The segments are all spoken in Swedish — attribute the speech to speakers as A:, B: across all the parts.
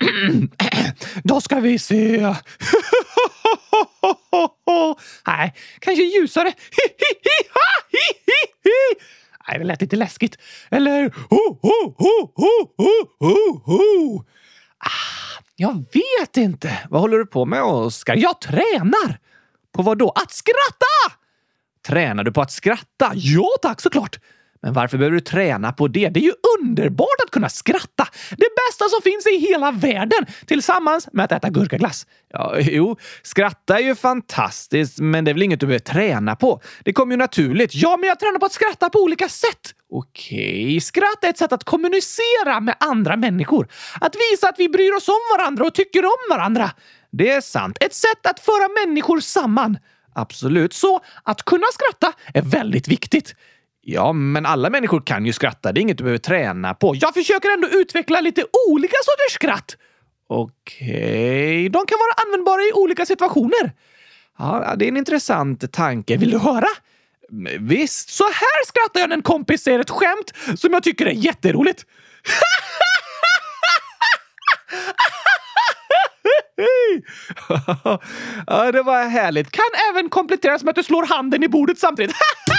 A: Då ska vi se. Nej, kanske ljusare. Nej, det lät lite läskigt. Eller... Ho, ho, ho, ho, ho, ho, ho. Ah, jag vet inte.
B: Vad håller du på med, Oskar?
A: Jag tränar!
B: På vad då?
A: Att skratta!
B: Tränar du på att skratta?
A: Ja tack, såklart.
B: Men varför behöver du träna på det?
A: Det är ju underbart att kunna skratta! Det bästa som finns i hela världen! Tillsammans med att äta gurkaglass.
B: Ja, jo, skratta är ju fantastiskt, men det är väl inget du behöver träna på? Det kommer ju naturligt.
A: Ja, men jag tränar på att skratta på olika sätt.
B: Okej.
A: Skratt är ett sätt att kommunicera med andra människor. Att visa att vi bryr oss om varandra och tycker om varandra.
B: Det är sant.
A: Ett sätt att föra människor samman.
B: Absolut.
A: Så att kunna skratta är väldigt viktigt.
B: Ja, men alla människor kan ju skratta. Det är inget du behöver träna på.
A: Jag försöker ändå utveckla lite olika sorters skratt.
B: Okej.
A: De kan vara användbara i olika situationer.
B: Ja, det är en intressant tanke.
A: Vill du höra?
B: Visst.
A: Så här skrattar jag när en kompis säger ett skämt som jag tycker är jätteroligt.
B: ja, det var härligt.
A: Kan även kompletteras med att du slår handen i bordet samtidigt.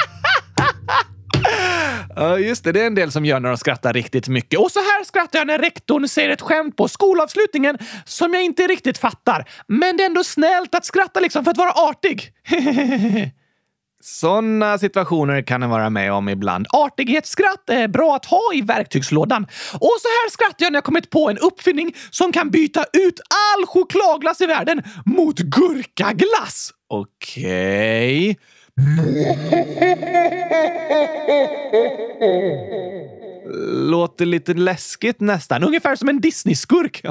B: Ja, just det. Det är en del som gör när de skrattar riktigt mycket.
A: Och så här skrattar jag när rektorn säger ett skämt på skolavslutningen som jag inte riktigt fattar. Men det är ändå snällt att skratta liksom för att vara artig.
B: Sådana situationer kan en vara med om ibland.
A: Artighetsskratt är bra att ha i verktygslådan. Och så här skrattar jag när jag kommit på en uppfinning som kan byta ut all chokladglass i världen mot gurkaglass.
B: Okej. Okay. Låter lite läskigt nästan.
A: Ungefär som en Disney-skurk.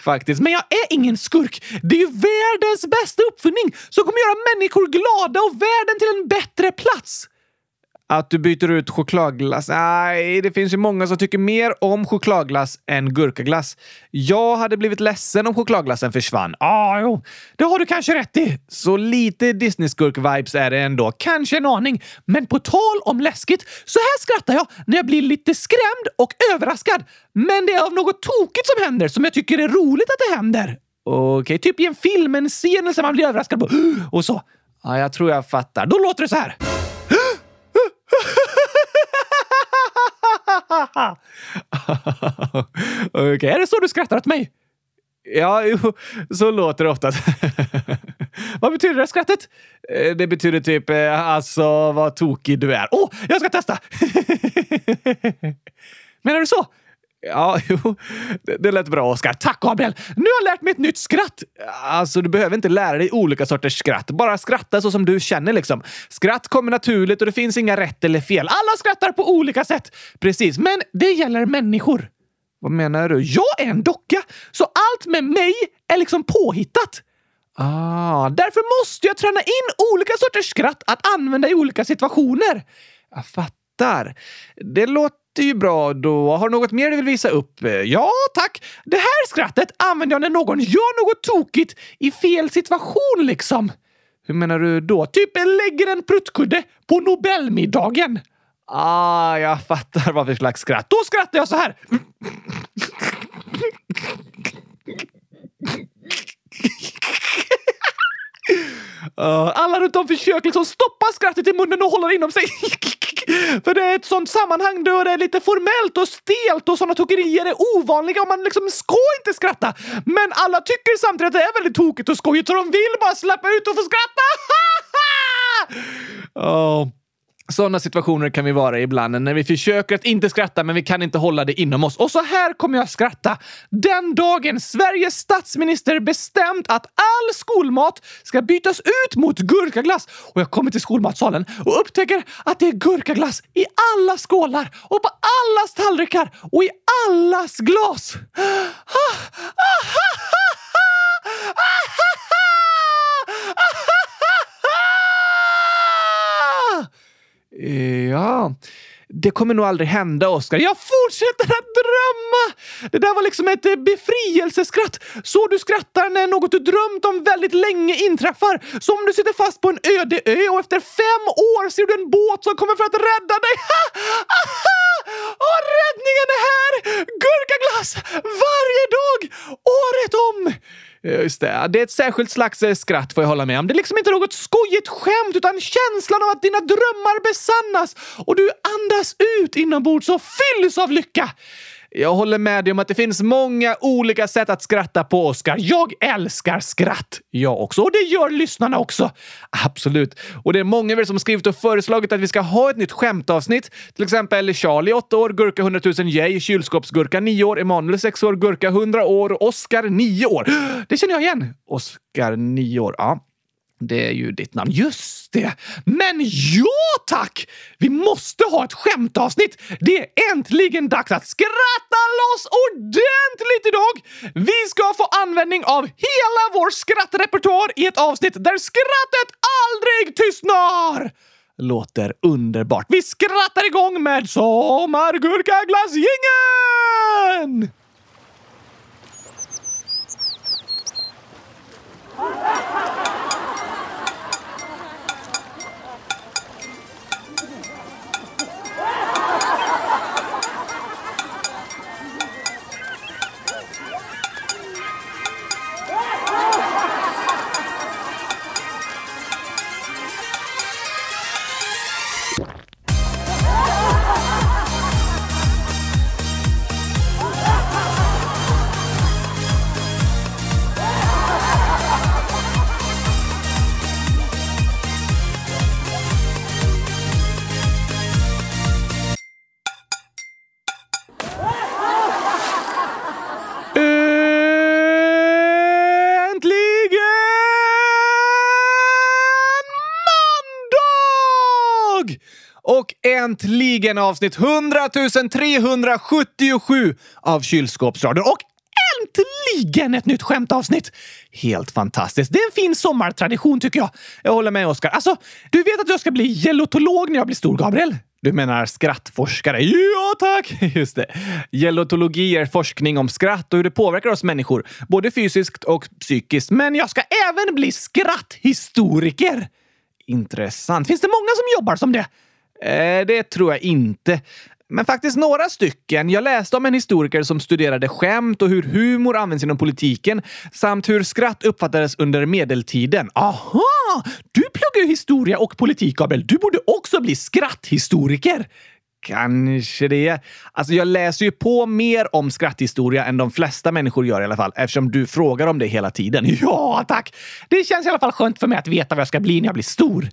B: Faktiskt.
A: Men jag är ingen skurk. Det är ju världens bästa uppfinning som kommer göra människor glada och världen till en bättre plats.
B: Att du byter ut chokladglass? Nej, det finns ju många som tycker mer om chokladglass än gurkaglass. Jag hade blivit ledsen om chokladglassen försvann.
A: Ja, ah, jo, det har du kanske rätt i.
B: Så lite Disney-skurk-vibes är det ändå.
A: Kanske en aning. Men på tal om läskigt, så här skrattar jag när jag blir lite skrämd och överraskad. Men det är av något tokigt som händer som jag tycker är roligt att det händer.
B: Okej, okay,
A: typ i en film, en scen som man blir överraskad på. Och så.
B: Ja, jag tror jag fattar.
A: Då låter det så här. Okej, okay, är det så du skrattar åt mig?
B: Ja, jo, så låter det ofta.
A: vad betyder det skrattet?
B: Eh, det betyder typ eh, alltså vad tokig du är.
A: Åh, oh, jag ska testa! Menar du så?
B: Ja, jo. Det, det lät bra, Oskar.
A: Tack, Gabriel! Nu har jag lärt mig ett nytt skratt!
B: Alltså, du behöver inte lära dig olika sorters skratt. Bara skratta så som du känner liksom. Skratt kommer naturligt och det finns inga rätt eller fel.
A: Alla skrattar på olika sätt! Precis, men det gäller människor.
B: Vad menar du?
A: Jag är en docka, så allt med mig är liksom påhittat.
B: Ah,
A: därför måste jag träna in olika sorters skratt att använda i olika situationer.
B: Jag fattar. Det låter låter ju bra då. Har du något mer du vill visa upp?
A: Ja, tack! Det här skrattet använder jag när någon gör något tokigt i fel situation liksom.
B: Hur menar du då?
A: Typ lägger en pruttkudde på Nobelmiddagen.
B: Ah, jag fattar vad för slags skratt.
A: Då skrattar jag så här. Eh, alla runt om försöker liksom stoppa skrattet i munnen och hålla det inom sig. För det är ett sånt sammanhang då det är lite formellt och stelt och såna tokerier är ovanliga och man liksom ska inte skratta. Men alla tycker samtidigt att det är väldigt tokigt och skojigt så de vill bara släppa ut och få skratta.
B: oh. Sådana situationer kan vi vara i ibland när vi försöker att inte skratta men vi kan inte hålla det inom oss.
A: Och så här kommer jag skratta. Den dagen Sveriges statsminister bestämt att all skolmat ska bytas ut mot gurkaglass och jag kommer till skolmatsalen och upptäcker att det är gurkaglass i alla skålar och på allas tallrikar och i allas glas.
B: Ja,
C: Det kommer nog aldrig hända, Oskar.
A: Jag fortsätter att drömma! Det där var liksom ett eh, befrielseskratt. Så du skrattar när något du drömt om väldigt länge inträffar. Som om du sitter fast på en öde ö och efter fem år ser du en båt som kommer för att rädda dig. Ha! Aha! Och räddningen är här! Gurkaglass! Varje dag! Året om!
C: Eh, just det. Det är ett särskilt slags eh, skratt får jag hålla med om.
A: Det är liksom inte något skojigt skämt utan känslan av att dina drömmar besannas och du andas ut inombords och fylls av lycka.
C: Jag håller med dig om att det finns många olika sätt att skratta på, Oskar.
A: Jag älskar skratt! Jag också. Och det gör lyssnarna också.
C: Absolut. Och det är många av er som skrivit och föreslagit att vi ska ha ett nytt skämtavsnitt. Till exempel Charlie, 8 år, Gurka 100 000 Jay, Kylskåpsgurka 9 år, Emanuel 6 år, Gurka 100 år Oskar, 9 år.
A: Det känner jag igen.
C: Oskar, 9 år. Ja, det är ju ditt namn.
A: Just det! Men ja tack! Vi måste ha ett skämtavsnitt! Det är äntligen dags att skratta loss ordentligt idag! Vi ska få användning av hela vår skrattrepertoar i ett avsnitt där skrattet aldrig tystnar!
C: Låter underbart.
A: Vi skrattar igång med Sommargurkaglassgängeln! Äntligen
C: äntligen avsnitt 100 377 av Kylskåpsradion. Och
A: äntligen ett nytt skämtavsnitt! Helt fantastiskt. Det är en fin sommartradition tycker jag. Jag håller med Oskar. Alltså, du vet att jag ska bli gelotolog när jag blir stor, Gabriel?
C: Du menar skrattforskare?
A: Ja, tack!
C: Just det. Gelotologi är forskning om skratt och hur det påverkar oss människor, både fysiskt och psykiskt.
A: Men jag ska även bli skratthistoriker!
C: Intressant. Finns det många som jobbar som det? Eh, det tror jag inte. Men faktiskt några stycken. Jag läste om en historiker som studerade skämt och hur humor används inom politiken samt hur skratt uppfattades under medeltiden.
A: Aha! Du pluggar ju historia och politik, Abel. Du borde också bli skratthistoriker.
C: Kanske det. Alltså, jag läser ju på mer om skratthistoria än de flesta människor gör i alla fall, eftersom du frågar om det hela tiden.
A: Ja, tack! Det känns i alla fall skönt för mig att veta vad jag ska bli när jag blir stor.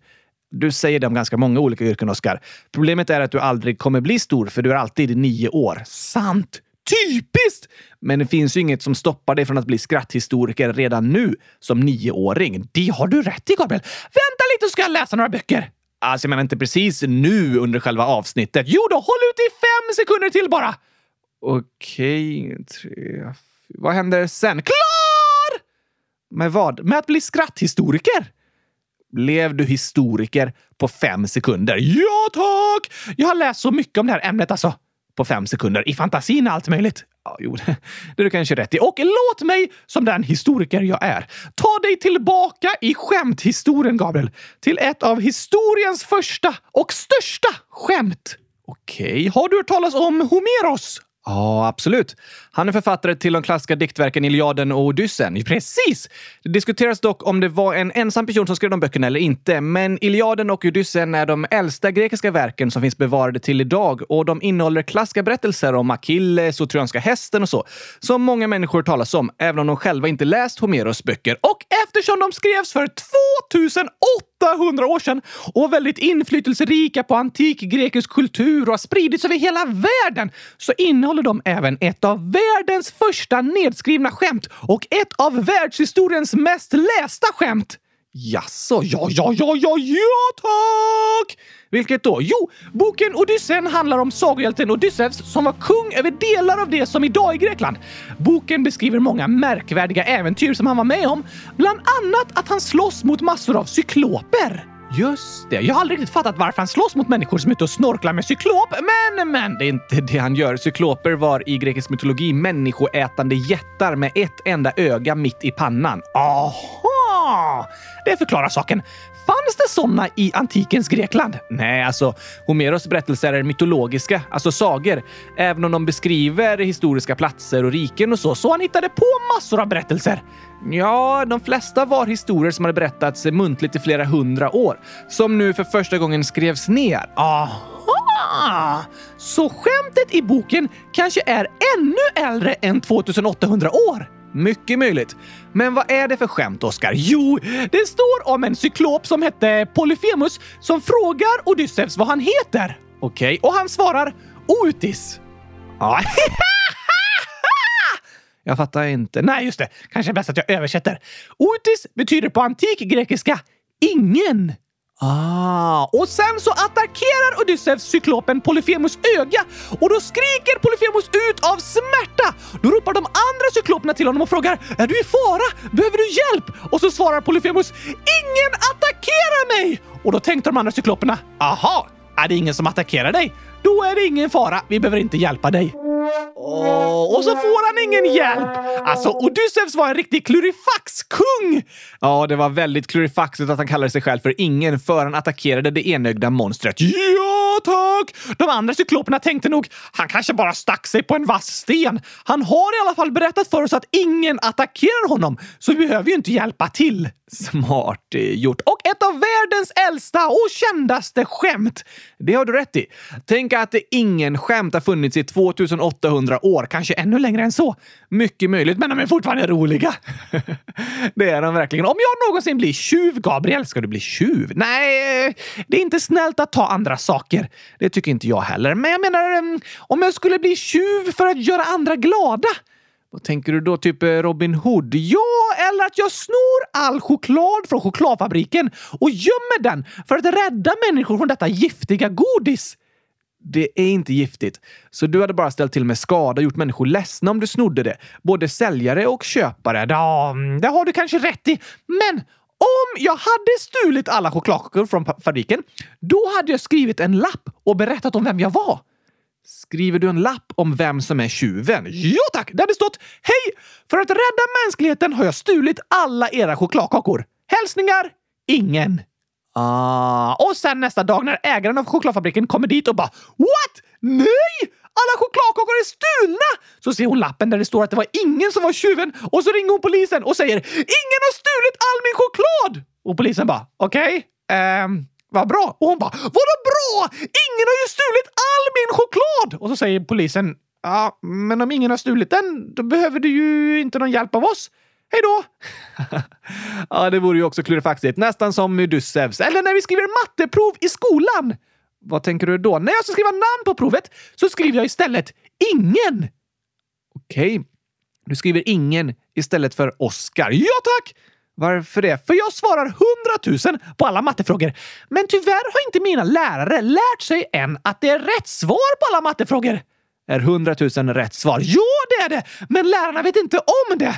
C: Du säger det om ganska många olika yrken, Oskar. Problemet är att du aldrig kommer bli stor, för du är alltid nio år.
A: Sant! Typiskt!
C: Men det finns ju inget som stoppar dig från att bli skratthistoriker redan nu som nioåring.
A: Det har du rätt i, Gabriel. Vänta lite så ska jag läsa några böcker.
C: Alltså, jag menar inte precis nu under själva avsnittet.
A: Jo då, håll ut i fem sekunder till bara!
C: Okej, tre... Vad händer sen?
A: Klar!
C: Med vad?
A: Med att bli skratthistoriker.
C: Blev du historiker på fem sekunder?
A: Ja, tack! Jag har läst så mycket om det här ämnet alltså.
C: På fem sekunder?
A: I fantasin allt möjligt.
C: Ja, jo, det är du kanske rätt i.
A: Och låt mig, som den historiker jag är, ta dig tillbaka i skämthistorien, Gabriel. Till ett av historiens första och största skämt.
C: Okej.
A: Har du hört talas om Homeros?
C: Ja, absolut. Han är författare till de klassiska diktverken Iliaden och Odyssen.
A: Precis!
C: Det diskuteras dock om det var en ensam person som skrev de böckerna eller inte, men Iliaden och Odyssen är de äldsta grekiska verken som finns bevarade till idag och de innehåller klassiska berättelser om Achilles och trojanska hästen och så, som många människor talas om, även om de själva inte läst Homeros böcker.
A: Och eftersom de skrevs för 2008 800 år sedan och var väldigt inflytelserika på antik grekisk kultur och har spridits över hela världen så innehåller de även ett av världens första nedskrivna skämt och ett av världshistoriens mest lästa skämt.
C: Jaså,
A: ja, ja, ja, ja, ja, tack! Vilket då? Jo, boken Odysseen handlar om sagohjälten Odysseus som var kung över delar av det som idag är Grekland. Boken beskriver många märkvärdiga äventyr som han var med om, bland annat att han slåss mot massor av cykloper.
D: Just det. Jag har aldrig riktigt fattat varför han slåss mot människor som är ute och snorklar med cyklop. Men, men, det är inte det han gör. Cykloper var i grekisk mytologi människoätande jättar med ett enda öga mitt i pannan.
A: Aha! Det förklarar saken. Fanns det sådana i antikens Grekland?
D: Nej, alltså Homeros berättelser är mytologiska, alltså sagor. Även om de beskriver historiska platser och riken och så, så han hittade på massor av berättelser. Ja, de flesta var historier som hade berättats muntligt i flera hundra år, som nu för första gången skrevs ner.
A: Aha! Så skämtet i boken kanske är ännu äldre än 2800 år?
D: Mycket möjligt. Men vad är det för skämt, Oskar?
A: Jo, det står om en cyklop som hette Polyphemus som frågar Odysseus vad han heter.
D: Okej. Okay.
A: Och han svarar Otis.
D: Ja. Jag fattar inte.
A: Nej, just det. Kanske bäst att jag översätter. Otis betyder på antik grekiska ingen.
D: Ah,
A: och sen så attackerar Odysseus cyklopen Polyphemus öga och då skriker Polyphemus ut av smärta. Då ropar de andra cykloperna till honom och frågar “Är du i fara? Behöver du hjälp?” Och så svarar Polyphemus “Ingen attackerar mig!” Och då tänkte de andra cykloperna “Aha, är det ingen som attackerar dig? Då är det ingen fara. Vi behöver inte hjälpa dig.” Oh, och så får han ingen hjälp! Alltså, Odysseus var en riktig klurifax-kung!
D: Ja, det var väldigt klurifaxigt att han kallade sig själv för ingen för han attackerade det enögda monstret.
A: Ja, tack! De andra cykloperna tänkte nog, han kanske bara stack sig på en vass sten. Han har i alla fall berättat för oss att ingen attackerar honom, så vi behöver ju inte hjälpa till.
D: Smart eh, gjort.
A: Och ett av världens äldsta och kändaste skämt.
D: Det har du rätt i. Tänk att ingen skämt har funnits i 2800 år, kanske ännu längre än så. Mycket möjligt, men de är fortfarande roliga.
A: det är de verkligen. Om jag någonsin blir tjuv, Gabriel, ska du bli tjuv? Nej, det är inte snällt att ta andra saker. Det tycker inte jag heller. Men jag menar, mm, om jag skulle bli tjuv för att göra andra glada?
D: Vad tänker du då? Typ eh, Robin Hood?
A: Ja, eller att jag snor all choklad från chokladfabriken och gömmer den för att rädda människor från detta giftiga godis.
D: Det är inte giftigt, så du hade bara ställt till med skada och gjort människor ledsna om du snodde det. Både säljare och köpare.
A: Ja, det har du kanske rätt i. Men om jag hade stulit alla chokladkakor från fabriken, då hade jag skrivit en lapp och berättat om vem jag var.
D: Skriver du en lapp om vem som är tjuven?
A: Ja tack! Det hade stått Hej! För att rädda mänskligheten har jag stulit alla era chokladkakor. Hälsningar ingen.
D: Ah.
A: Och sen nästa dag när ägaren av chokladfabriken kommer dit och bara What? Nej! Alla chokladkakor är stulna! Så ser hon lappen där det står att det var ingen som var tjuven och så ringer hon polisen och säger Ingen har stulit all min choklad! Och polisen bara Okej, okay, ehm, vad bra! Och hon bara Vadå bra? Ingen har ju stulit all min choklad! Och så säger polisen Ja, men om ingen har stulit den, då behöver du ju inte någon hjälp av oss. Hej då!
D: ja, det vore ju också klurifaxigt. Nästan som Medusevs.
A: Eller när vi skriver matteprov i skolan.
D: Vad tänker du då?
A: När jag ska skriva namn på provet så skriver jag istället ingen.
D: Okej. Okay. Du skriver ingen istället för Oscar.
A: Ja, tack!
D: Varför det?
A: För jag svarar hundratusen på alla mattefrågor. Men tyvärr har inte mina lärare lärt sig än att det är rätt svar på alla mattefrågor.
D: Är hundratusen rätt svar?
A: Ja, det är det! Men lärarna vet inte om det.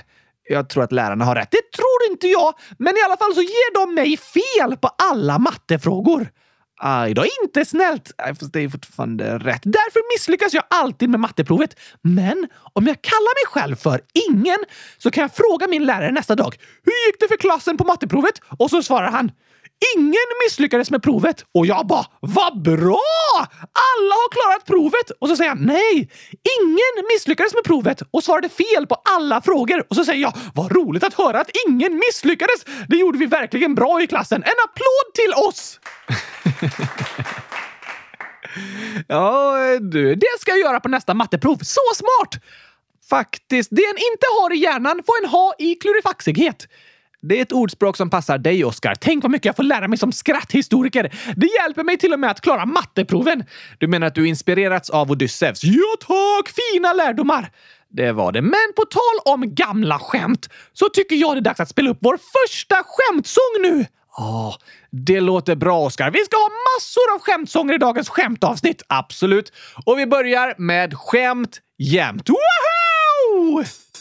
D: Jag tror att lärarna har rätt.
A: Det tror inte jag, men i alla fall så ger de mig fel på alla mattefrågor.
D: Aj då, inte snällt! Fast det är fortfarande rätt.
A: Därför misslyckas jag alltid med matteprovet. Men om jag kallar mig själv för ingen så kan jag fråga min lärare nästa dag. Hur gick det för klassen på matteprovet? Och så svarar han. Ingen misslyckades med provet. Och jag bara, vad bra! Alla har klarat provet! Och så säger han, nej, ingen misslyckades med provet och svarade fel på alla frågor. Och så säger jag, vad roligt att höra att ingen misslyckades! Det gjorde vi verkligen bra i klassen. En applåd till oss! ja, du, det ska jag göra på nästa matteprov. Så smart! Faktiskt, det en inte har i hjärnan får en ha i klurifaxighet.
D: Det är ett ordspråk som passar dig, Oskar.
A: Tänk vad mycket jag får lära mig som skratthistoriker. Det hjälper mig till och med att klara matteproven.
D: Du menar att du inspirerats av Odysseus?
A: Ja tack! Fina lärdomar! Det var det. Men på tal om gamla skämt så tycker jag det är dags att spela upp vår första skämtsång nu.
D: Ja, det låter bra, Oskar.
A: Vi ska ha massor av skämtsånger i dagens skämtavsnitt.
D: Absolut. Och vi börjar med skämt jämt. Woho!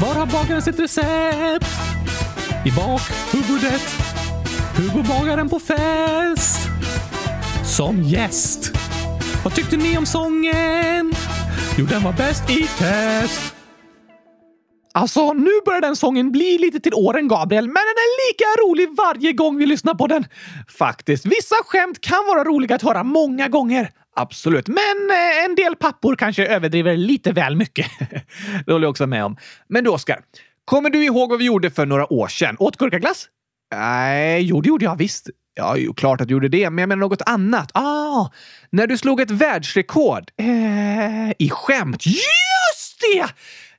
A: Var har bagaren sitt recept? I bakhuvudet. Hugo bagaren på fest? Som gäst. Vad tyckte ni om sången? Jo, den var bäst i test. Alltså, nu börjar den sången bli lite till åren, Gabriel, men den är lika rolig varje gång vi lyssnar på den. Faktiskt, vissa skämt kan vara roliga att höra många gånger. Absolut, men eh, en del pappor kanske överdriver lite väl mycket. det håller jag också med om. Men du, Oskar, kommer du ihåg vad vi gjorde för några år sedan? Åt gurkaglass? Nej, jo, det gjorde jag visst. Ja, jo, klart att du gjorde det, men jag menar något annat. Ah, när du slog ett världsrekord eh, i skämt. Just det!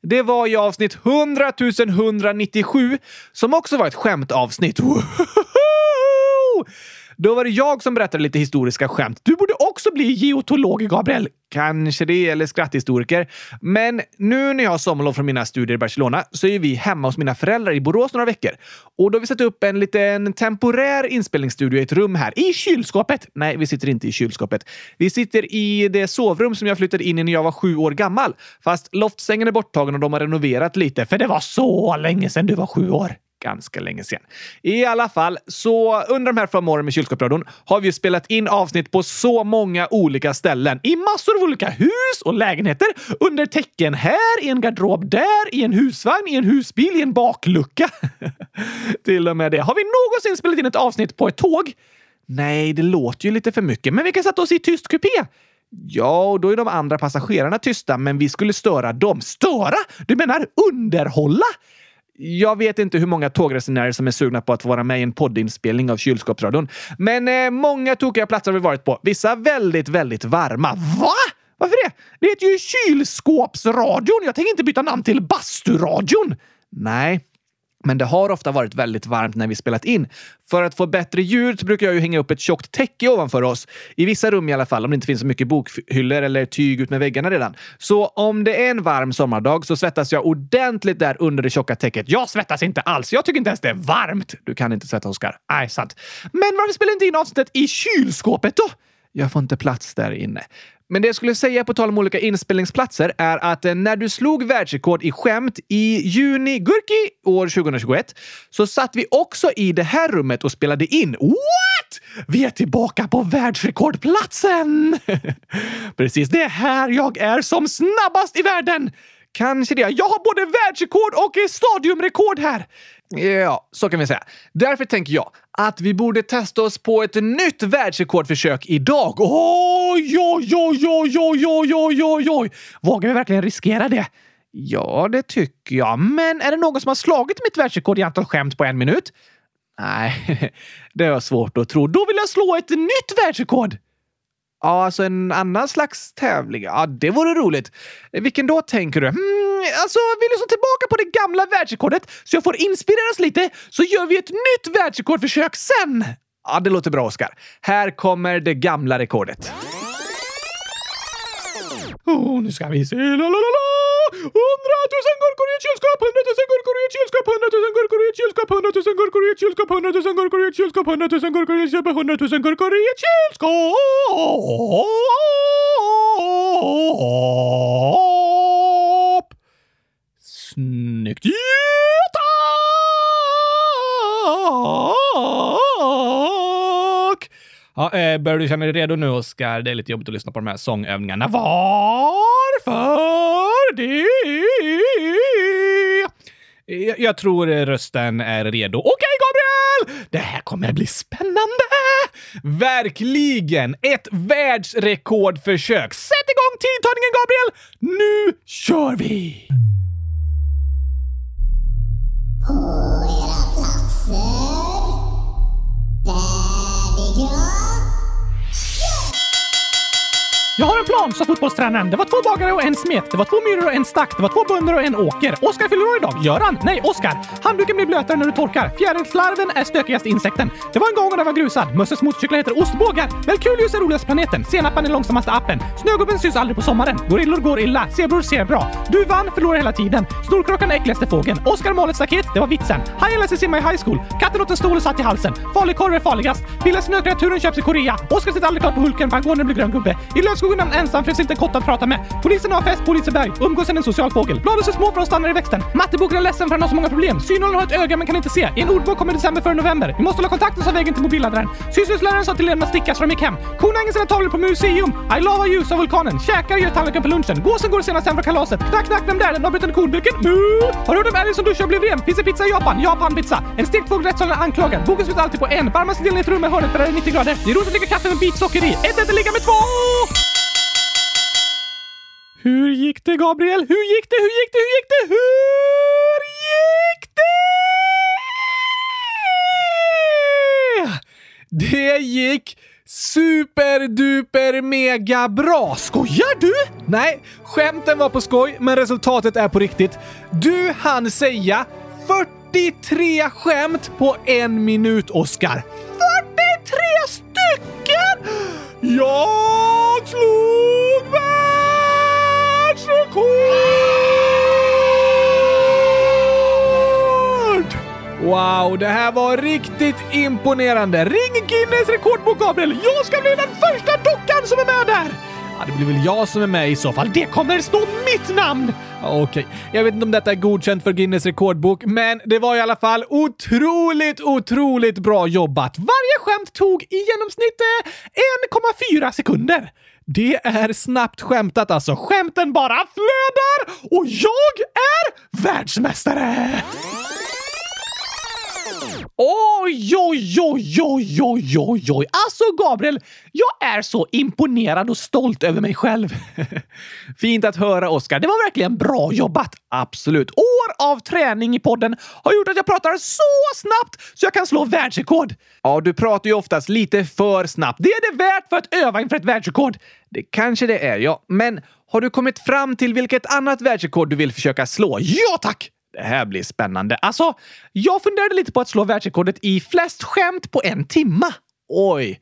A: Det var i avsnitt 100 197 som också var ett skämtavsnitt. Woho! Då var det jag som berättade lite historiska skämt. Du borde också bli geotolog, Gabriel. Kanske det, eller skratthistoriker. Men nu när jag har sommarlov från mina studier i Barcelona så är vi hemma hos mina föräldrar i Borås några veckor. Och då har vi satt upp en liten temporär inspelningsstudio i ett rum här. I kylskåpet! Nej, vi sitter inte i kylskåpet. Vi sitter i det sovrum som jag flyttade in i när jag var sju år gammal. Fast loftsängen är borttagen och de har renoverat lite, för det var så länge sedan du var sju år ganska länge sedan. I alla fall, så under de här fem åren med Kylskåpsradion har vi spelat in avsnitt på så många olika ställen. I massor av olika hus och lägenheter. Under täcken här, i en garderob där, i en husvagn, i en husbil, i en baklucka. Till och med det. Har vi någonsin spelat in ett avsnitt på ett tåg? Nej, det låter ju lite för mycket, men vi kan sätta oss i tyst kupé. Ja, och då är de andra passagerarna tysta, men vi skulle störa dem. Störa? Du menar underhålla? Jag vet inte hur många tågresenärer som är sugna på att vara med i en poddinspelning av Kylskåpsradion. Men eh, många tokiga platser har vi varit på. Vissa väldigt, väldigt varma. Va? Varför det? Det heter ju Kylskåpsradion. Jag tänker inte byta namn till Basturadion. Nej, men det har ofta varit väldigt varmt när vi spelat in. För att få bättre ljud så brukar jag ju hänga upp ett tjockt täcke ovanför oss. I vissa rum i alla fall, om det inte finns så mycket bokhyllor eller tyg ut med väggarna redan. Så om det är en varm sommardag så svettas jag ordentligt där under det tjocka täcket. Jag svettas inte alls. Jag tycker inte ens det är varmt. Du kan inte svettas, Oskar. Nej, sant. Men varför spelar inte in avsnittet i kylskåpet då? Jag får inte plats där inne. Men det jag skulle säga på tal om olika inspelningsplatser är att eh, när du slog världsrekord i skämt i juni Gurki år 2021 så satt vi också i det här rummet och spelade in. What? Vi är tillbaka på världsrekordplatsen! Precis, det är här jag är som snabbast i världen! Kanske det. Jag har både världsrekord och stadiumrekord här.
E: Ja, så kan vi säga. Därför tänker jag att vi borde testa oss på ett nytt världsrekordförsök idag.
A: Oj, oj, oj, oj, oj, oj, oj, oj, oj! Vågar vi verkligen riskera det? Ja, det tycker jag. Men är det någon som har slagit mitt världsrekord i antal skämt på en minut?
E: Nej, det har jag svårt att tro.
A: Då vill jag slå ett nytt världsrekord!
E: Ja, alltså en annan slags tävling. Ja, det vore roligt. Vilken då tänker du?
A: Hmm, alltså, vill du slå tillbaka på det gamla världsrekordet så jag får inspireras lite så gör vi ett nytt världsrekordförsök sen!
E: Ja, det låter bra, Oskar. Här kommer det gamla rekordet.
A: Oh, nu ska vi se. Lalalala. Snyggt! Ja! Ja, eh, börjar du känna dig redo nu, Oskar? Det är lite jobbigt att lyssna på de här sångövningarna. Varför det? Jag, jag tror rösten är redo. Okej, Gabriel! Det här kommer bli spännande! Verkligen! Ett världsrekordförsök! Sätt igång tidtagningen, Gabriel! Nu kör vi!
F: På era platser. Där
A: Jag sa fotbollstränaren. Det var två bagare och en smet. Det var två myror och en stack. Det var två bönder och en åker. Oskar fyller år idag. Göran? Nej, Oskar. Handduken blir blötare när du torkar. Fjärilslarven är stökigaste insekten. Det var en gång när jag var grusad. Mösses motorcyklar heter ostbågar. Melkulius är roligaste planeten. Senappan är långsammaste appen. Snögubben syns aldrig på sommaren. Gorillor går illa. Zebror ser bra. Du vann, förlorar hela tiden. Snorkråkan är äckligaste fågeln. Oskar målet staket. Det var vitsen. Hajen lär sig simma i high school. Katten åt en stol och satt i halsen. Falukorv är farligast. Billigaste snökreaturen köps i Korea. Oskar sitter aldrig klart på Hulken för han går när det blir grön gubbe. I lövskogen är han ensam finns inte en kotte att prata med. Polisen har fest på Liseberg. Umgås är en social fågel. Bladen är små för att stanna i växten. Matteboken är ledsen för han har så många problem. Synålen har ett öga men kan inte se. I en ordbok kommer december före november. Vi måste hålla kontakten sa vägen till mobilladdaren. Sysslöjdsläraren sa till eleverna att sticka så de gick hem. Korna hänger sina tavlor på museum. I love ljus av vulkanen. Käkar gör tallriken på lunchen. Gåsen går senast hem från kalaset. Knack, knack, vem där? Den avbrytande kornburken? Mu! Har du hört om älgen som duschar och blev ren? Finns det pizza i Japan? Japan pizza. En stekt fågel rättssalen är anklagad. Boken slutar alltid på en. Varmaste delen i ett rum med hörnet där det är 90 grader. Det är roligt att dricka kaffe med bitsocker i. Ett äter ligga med två! Hur gick det, Gabriel? Hur gick det? Hur gick det? Hur gick det? Hur gick det? Det gick superduper mega bra! Skojar du? Nej, skämten var på skoj, men resultatet är på riktigt. Du hann säga 43 skämt på en minut, Oscar. 43 stycken! Jag slog Wow, det här var riktigt imponerande. Ring Guinness rekordbok, Gabriel! Jag ska bli den första dockan som är med där! Ja, det blir väl jag som är med i så fall. Det kommer stå mitt namn! Okej, Okej, jag vet inte om detta är godkänt för Guinness rekordbok, men det var i alla fall otroligt, otroligt bra jobbat. Varje skämt tog i genomsnitt eh, 1,4 sekunder. Det är snabbt skämtat alltså. Skämten bara flödar och jag är världsmästare! Oj, oj, oj, oj, oj, oj, oj. Alltså Gabriel, jag är så imponerad och stolt över mig själv. Fint att höra, Oskar. Det var verkligen bra jobbat. Absolut. År av träning i podden har gjort att jag pratar så snabbt så jag kan slå världsrekord. Ja, du pratar ju oftast lite för snabbt. Det är det värt för att öva inför ett världsrekord. Det kanske det är, ja. Men har du kommit fram till vilket annat världsrekord du vill försöka slå? Ja, tack! Det här blir spännande. Alltså, jag funderade lite på att slå världsrekordet i flest skämt på en timme. Oj,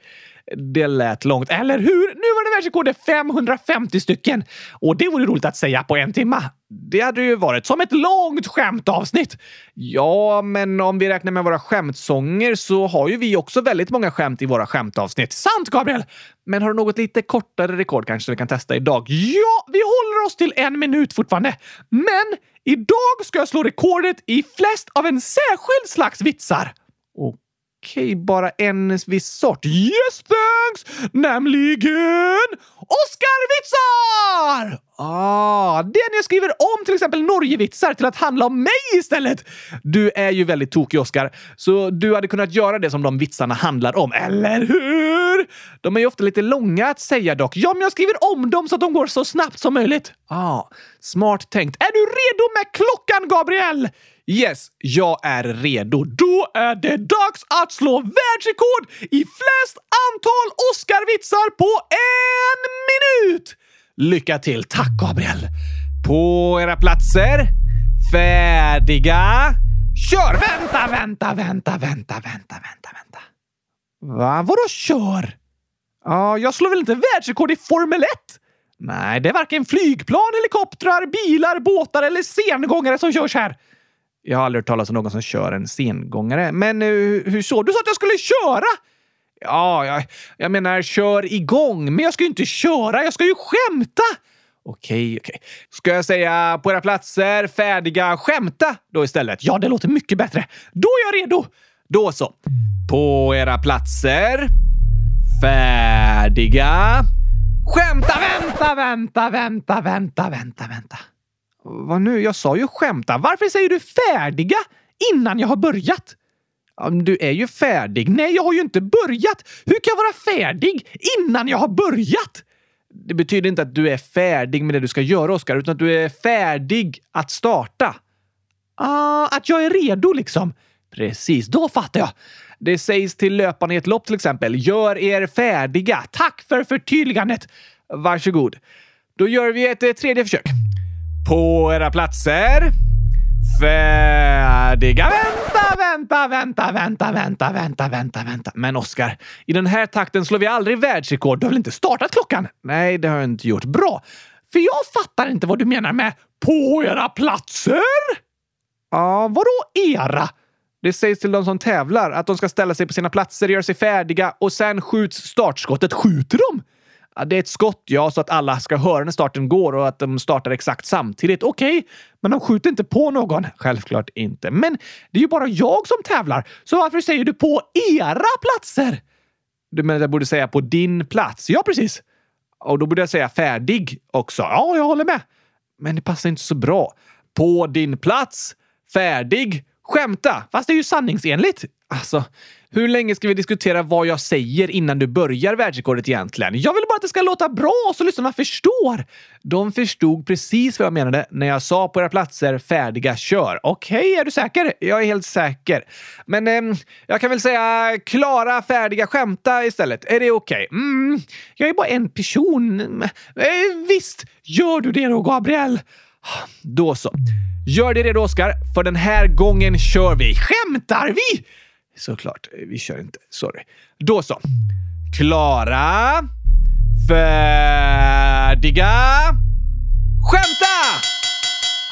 A: det lät långt, eller hur? Nu var det världsrekordet 550 stycken. Och det vore roligt att säga på en timma. Det hade ju varit som ett långt skämtavsnitt. Ja, men om vi räknar med våra skämtsånger så har ju vi också väldigt många skämt i våra skämtavsnitt. Sant, Gabriel! Men har du något lite kortare rekord kanske vi kan testa idag? Ja, vi håller oss till en minut fortfarande. Men idag ska jag slå rekordet i flest av en särskild slags vitsar. Okej, bara en viss sort. Yes thanks! Nämligen Oscarvitsar! Ah, det är när jag skriver om till exempel Norgevitsar till att handla om mig istället. Du är ju väldigt tokig, Oscar, så du hade kunnat göra det som de vitsarna handlar om, eller hur? De är ju ofta lite långa att säga dock. Ja, men jag skriver om dem så att de går så snabbt som möjligt. Ah, smart tänkt. Är du redo med klockan, Gabriel? Yes, jag är redo. Då är det dags att slå världsrekord i flest antal Oscarvitsar på en minut! Lycka till! Tack, Gabriel! På era platser. Färdiga. Kör! Vänta, vänta, vänta, vänta, vänta, vänta, vänta. Va? Vadå kör? Ja, jag slår väl inte världsrekord i Formel 1? Nej, det är varken flygplan, helikoptrar, bilar, båtar eller sengångare som körs här. Jag har aldrig hört talas om någon som kör en sengångare. Men eh, hur, hur så? Du sa att jag skulle köra! Ja, jag, jag menar kör igång. Men jag ska ju inte köra, jag ska ju skämta! Okej, okej. Ska jag säga på era platser, färdiga, skämta då istället? Ja, det låter mycket bättre. Då är jag redo! Då så. På era platser, färdiga, skämta! Vänta, vänta, vänta, vänta, vänta, vänta. Vad nu? Jag sa ju skämta. Varför säger du färdiga innan jag har börjat? Du är ju färdig. Nej, jag har ju inte börjat. Hur kan jag vara färdig innan jag har börjat? Det betyder inte att du är färdig med det du ska göra, Oskar, utan att du är färdig att starta. Ah, att jag är redo liksom. Precis, då fattar jag. Det sägs till löparna i ett lopp till exempel. Gör er färdiga. Tack för förtydligandet. Varsågod. Då gör vi ett eh, tredje försök. På era platser. Färdiga. Vänta, vänta, vänta, vänta, vänta, vänta, vänta, vänta. Men Oskar, i den här takten slår vi aldrig världsrekord. Du har väl inte startat klockan? Nej, det har jag inte gjort. Bra! För jag fattar inte vad du menar med på era platser. Ja, vadå era? Det sägs till de som tävlar att de ska ställa sig på sina platser, göra sig färdiga och sen skjuts startskottet. Skjuter de? Ja, det är ett skott, ja, så att alla ska höra när starten går och att de startar exakt samtidigt. Okej, men de skjuter inte på någon. Självklart inte. Men det är ju bara jag som tävlar, så varför säger du på era platser? Du menar att jag borde säga på din plats? Ja, precis. Och då borde jag säga färdig också. Ja, jag håller med. Men det passar inte så bra. På din plats, färdig, skämta. Fast det är ju sanningsenligt. Alltså, hur länge ska vi diskutera vad jag säger innan du börjar världsrekordet egentligen? Jag vill bara att det ska låta bra så lyssnarna förstår. De förstod precis vad jag menade när jag sa på era platser färdiga, kör. Okej, är du säker? Jag är helt säker. Men eh, jag kan väl säga klara, färdiga, skämta istället. Är det okej? Mm, jag är bara en person. Eh, visst, gör du det då, Gabriel? Då så. Gör dig redo, Oskar, för den här gången kör vi. Skämtar vi? Såklart, vi kör inte. Sorry. Då så. Klara. Färdiga. Skämta!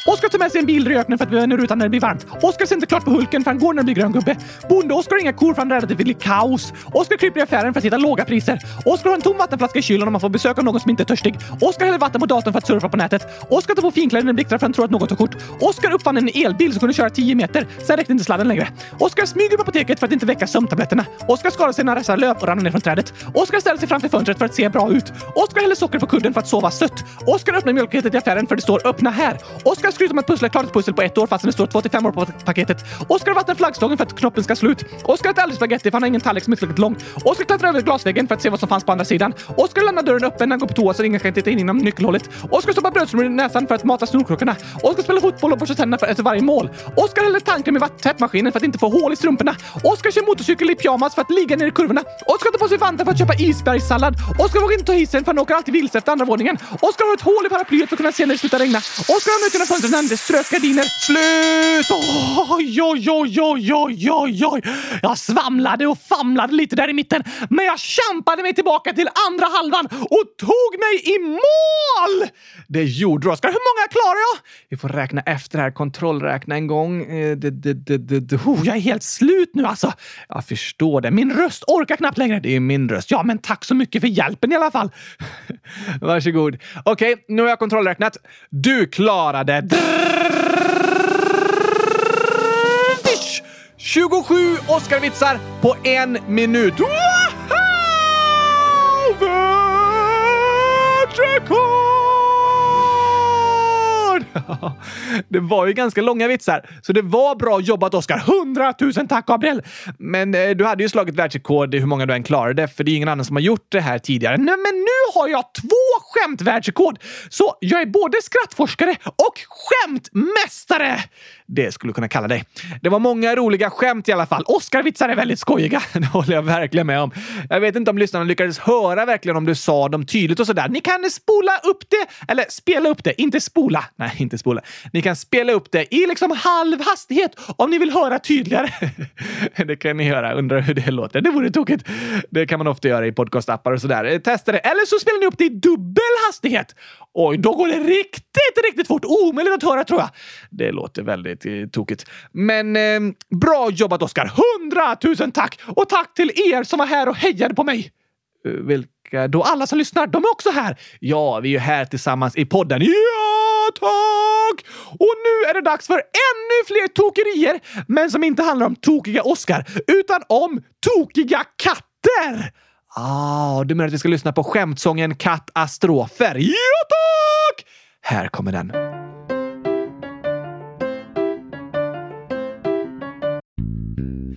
A: Oskar tar med sig en bil i öknen för att vi vänder rutan när det blir varmt. Oskar ser inte klart på Hulken för han går när det blir grön gubbe. Bonde-Oskar har inga kor för han är rädd att det blir kaos. Oskar kryper i affären för att hitta låga priser. Oskar har en tom vattenflaska i kylen om man får besök av någon som inte är törstig. Oskar häller vatten på datorn för att surfa på nätet. Oskar tar på finkläder när det blixtrar för han tror att någon tar kort. Oskar uppfann en elbil som kunde köra 10 meter. Sen räckte inte sladden längre. Oskar smyger på apoteket för att inte väcka sömntabletterna. Oskar skadar sig när han löp och ramlar ner från trädet. Oskar ställer sig framför fönstret för att se bra ut. Oskar häller socker på kudden för att sova sött. Oskar öppnar mjölkpaketet i affären för det står öppna här. Oskar skryter om att pussla klart ett pussel på ett år fastän det står 2 till 5 år på paketet. Oskar vattnar flaggstången för att knoppen ska slå ut. Oskar äter aldrig spagetti för han har ingen tallrik som är tillräckligt lång. Oskar klättrar över glasväggen för att se vad som fanns på andra sidan. Oskar lämnar dörren öppen när han går på toa så ingen kan titta in genom nyckelhålet. Oskar stoppar brödsmulor i näsan för att mata snorklockorna. Oskar spelar fotboll och borstar tänderna för efter varje mål. Oskar häller tandkräm i tvättmaskinen för att inte få hål i strumporna. Oskar kör motorcykel i pyjamas för att ligga ner i kurvorna. Oskar tar på sig vantar för att köpa isbergssallad. Oskar vågar inte ta hissen för han åker alltid vilse efter andra våningen. Oskar har ett hål i paraplyet för att kunna se när det slutar regna. Oskar har nyckeln fönstret Fernandes det strök gardiner. Slut! Oj, oj, oj, oj, oj, oj, oj. Jag svamlade och famlade lite där i mitten, men jag kämpade mig tillbaka till andra halvan och tog mig i mål! Det gjorde du, Oskar. Hur många klarar jag? Vi får räkna efter här. Kontrollräkna en gång. Eh, det, det, det. Oh, jag är helt slut nu alltså. Jag förstår det. Min röst orkar knappt längre. Det är min röst. Ja, men tack så mycket för hjälpen i alla fall. Varsågod. Okej, nu har jag kontrollräknat. Du klarade... 27 Oscar-vitsar på en minut! Wow! Världsrekord! Det var ju ganska långa vitsar, så det var bra jobbat Oskar. Hundratusen tack Gabriel! Men eh, du hade ju slagit världsrekord i hur många du än klarade, för det är ingen annan som har gjort det här tidigare. Nej, men nu har jag två skämtvärldsrekord! Så jag är både skrattforskare och skämtmästare! Det skulle du kunna kalla dig. Det var många roliga skämt i alla fall. Oscar-vitsar är väldigt skojiga. Det håller jag verkligen med om. Jag vet inte om lyssnarna lyckades höra verkligen om du sa dem tydligt och sådär. Ni kan spola upp det, eller spela upp det, inte spola. Nej, inte spola. Ni kan spela upp det i liksom halv hastighet om ni vill höra tydligare. det kan ni göra. Undrar hur det låter. Det vore tokigt. Det kan man ofta göra i podcastappar och sådär. Testa det. Eller så spelar ni upp det i dubbel hastighet. Oj, då går det riktigt, riktigt fort. Omöjligt att höra tror jag. Det låter väldigt eh, tokigt. Men eh, bra jobbat Oskar! Hundratusen tack! Och tack till er som var här och hejade på mig! Eh, Vilka då? Alla som lyssnar, de är också här! Ja, vi är ju här tillsammans i podden. Ja, tack! Och nu är det dags för ännu fler tokerier, men som inte handlar om tokiga Oskar, utan om tokiga katter! Ah, du menar att vi ska lyssna på skämtsången Kattastrofer? Ja, tack! Här kommer den.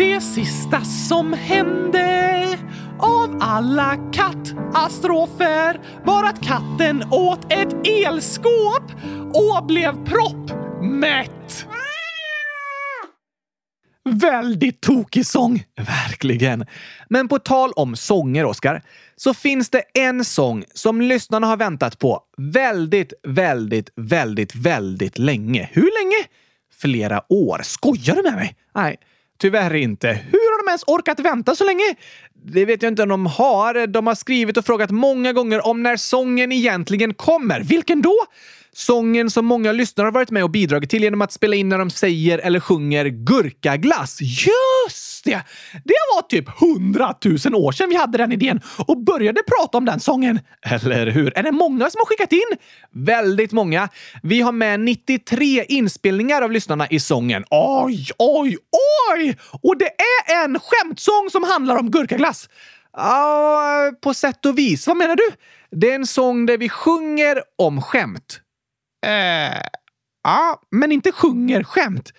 A: det sista som hände av alla katastrofer var att katten åt ett elskåp och blev proppmätt. Väldigt tokig sång. Verkligen. Men på tal om sånger, Oskar, så finns det en sång som lyssnarna har väntat på väldigt, väldigt, väldigt, väldigt länge. Hur länge? Flera år. Skojar du med mig? Nej, tyvärr inte. Hur har de ens orkat vänta så länge? Det vet jag inte om de har. De har skrivit och frågat många gånger om när sången egentligen kommer. Vilken då? Sången som många lyssnare har varit med och bidragit till genom att spela in när de säger eller sjunger gurkaglass. Just det! Det var typ hundratusen år sedan vi hade den idén och började prata om den sången. Eller hur? Är det många som har skickat in? Väldigt många. Vi har med 93 inspelningar av lyssnarna i sången. Oj, oj, oj! Och det är en skämtsång som handlar om gurkaglass. Ja, på sätt och vis. Vad menar du? Det är en sång där vi sjunger om skämt. Eh, ja, men inte sjunger skämt.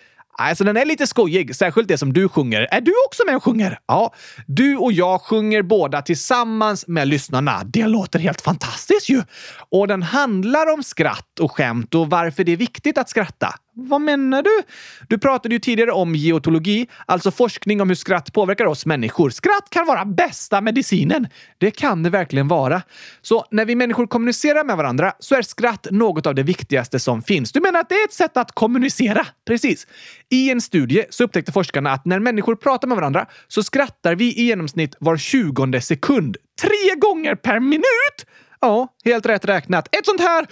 A: Alltså den är lite skojig, särskilt det som du sjunger. Är du också med och sjunger? Ja, du och jag sjunger båda tillsammans med lyssnarna. Det låter helt fantastiskt ju! Och den handlar om skratt och skämt och varför det är viktigt att skratta. Vad menar du? Du pratade ju tidigare om geotologi, alltså forskning om hur skratt påverkar oss människor. Skratt kan vara bästa medicinen. Det kan det verkligen vara. Så när vi människor kommunicerar med varandra så är skratt något av det viktigaste som finns. Du menar att det är ett sätt att kommunicera? Precis. I en studie så upptäckte forskarna att när människor pratar med varandra så skrattar vi i genomsnitt var tjugonde sekund. Tre gånger per minut! Ja, helt rätt räknat. Ett sånt här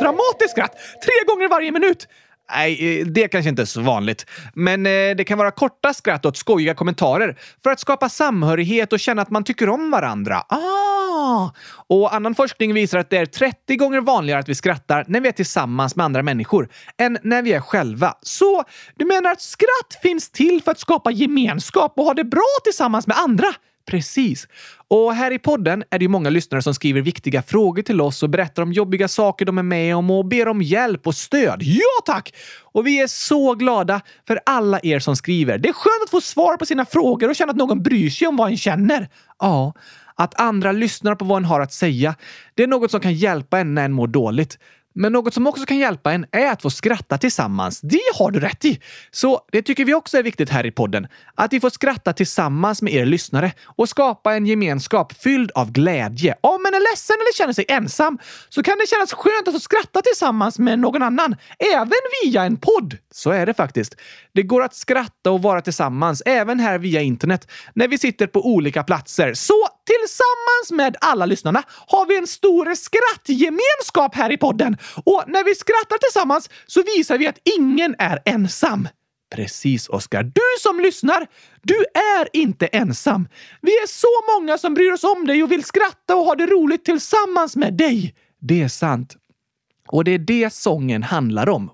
A: dramatiskt skratt tre gånger varje minut. Nej, eh, det kanske inte är så vanligt. Men eh, det kan vara korta skratt åt skojiga kommentarer för att skapa samhörighet och känna att man tycker om varandra. Ah! Och annan forskning visar att det är 30 gånger vanligare att vi skrattar när vi är tillsammans med andra människor än när vi är själva. Så du menar att skratt finns till för att skapa gemenskap och ha det bra tillsammans med andra? Precis. Och här i podden är det ju många lyssnare som skriver viktiga frågor till oss och berättar om jobbiga saker de är med om och ber om hjälp och stöd. Ja tack! Och vi är så glada för alla er som skriver. Det är skönt att få svar på sina frågor och känna att någon bryr sig om vad en känner. Ja, att andra lyssnar på vad en har att säga. Det är något som kan hjälpa en när en mår dåligt. Men något som också kan hjälpa en är att få skratta tillsammans. Det har du rätt i! Så det tycker vi också är viktigt här i podden. Att vi får skratta tillsammans med er lyssnare och skapa en gemenskap fylld av glädje. Om man är ledsen eller känner sig ensam så kan det kännas skönt att få skratta tillsammans med någon annan, även via en podd. Så är det faktiskt. Det går att skratta och vara tillsammans, även här via internet, när vi sitter på olika platser. Så tillsammans med alla lyssnarna har vi en stor skrattgemenskap här i podden. Och när vi skrattar tillsammans så visar vi att ingen är ensam. Precis, Oskar. Du som lyssnar, du är inte ensam. Vi är så många som bryr oss om dig och vill skratta och ha det roligt tillsammans med dig. Det är sant. Och det är det sången handlar om.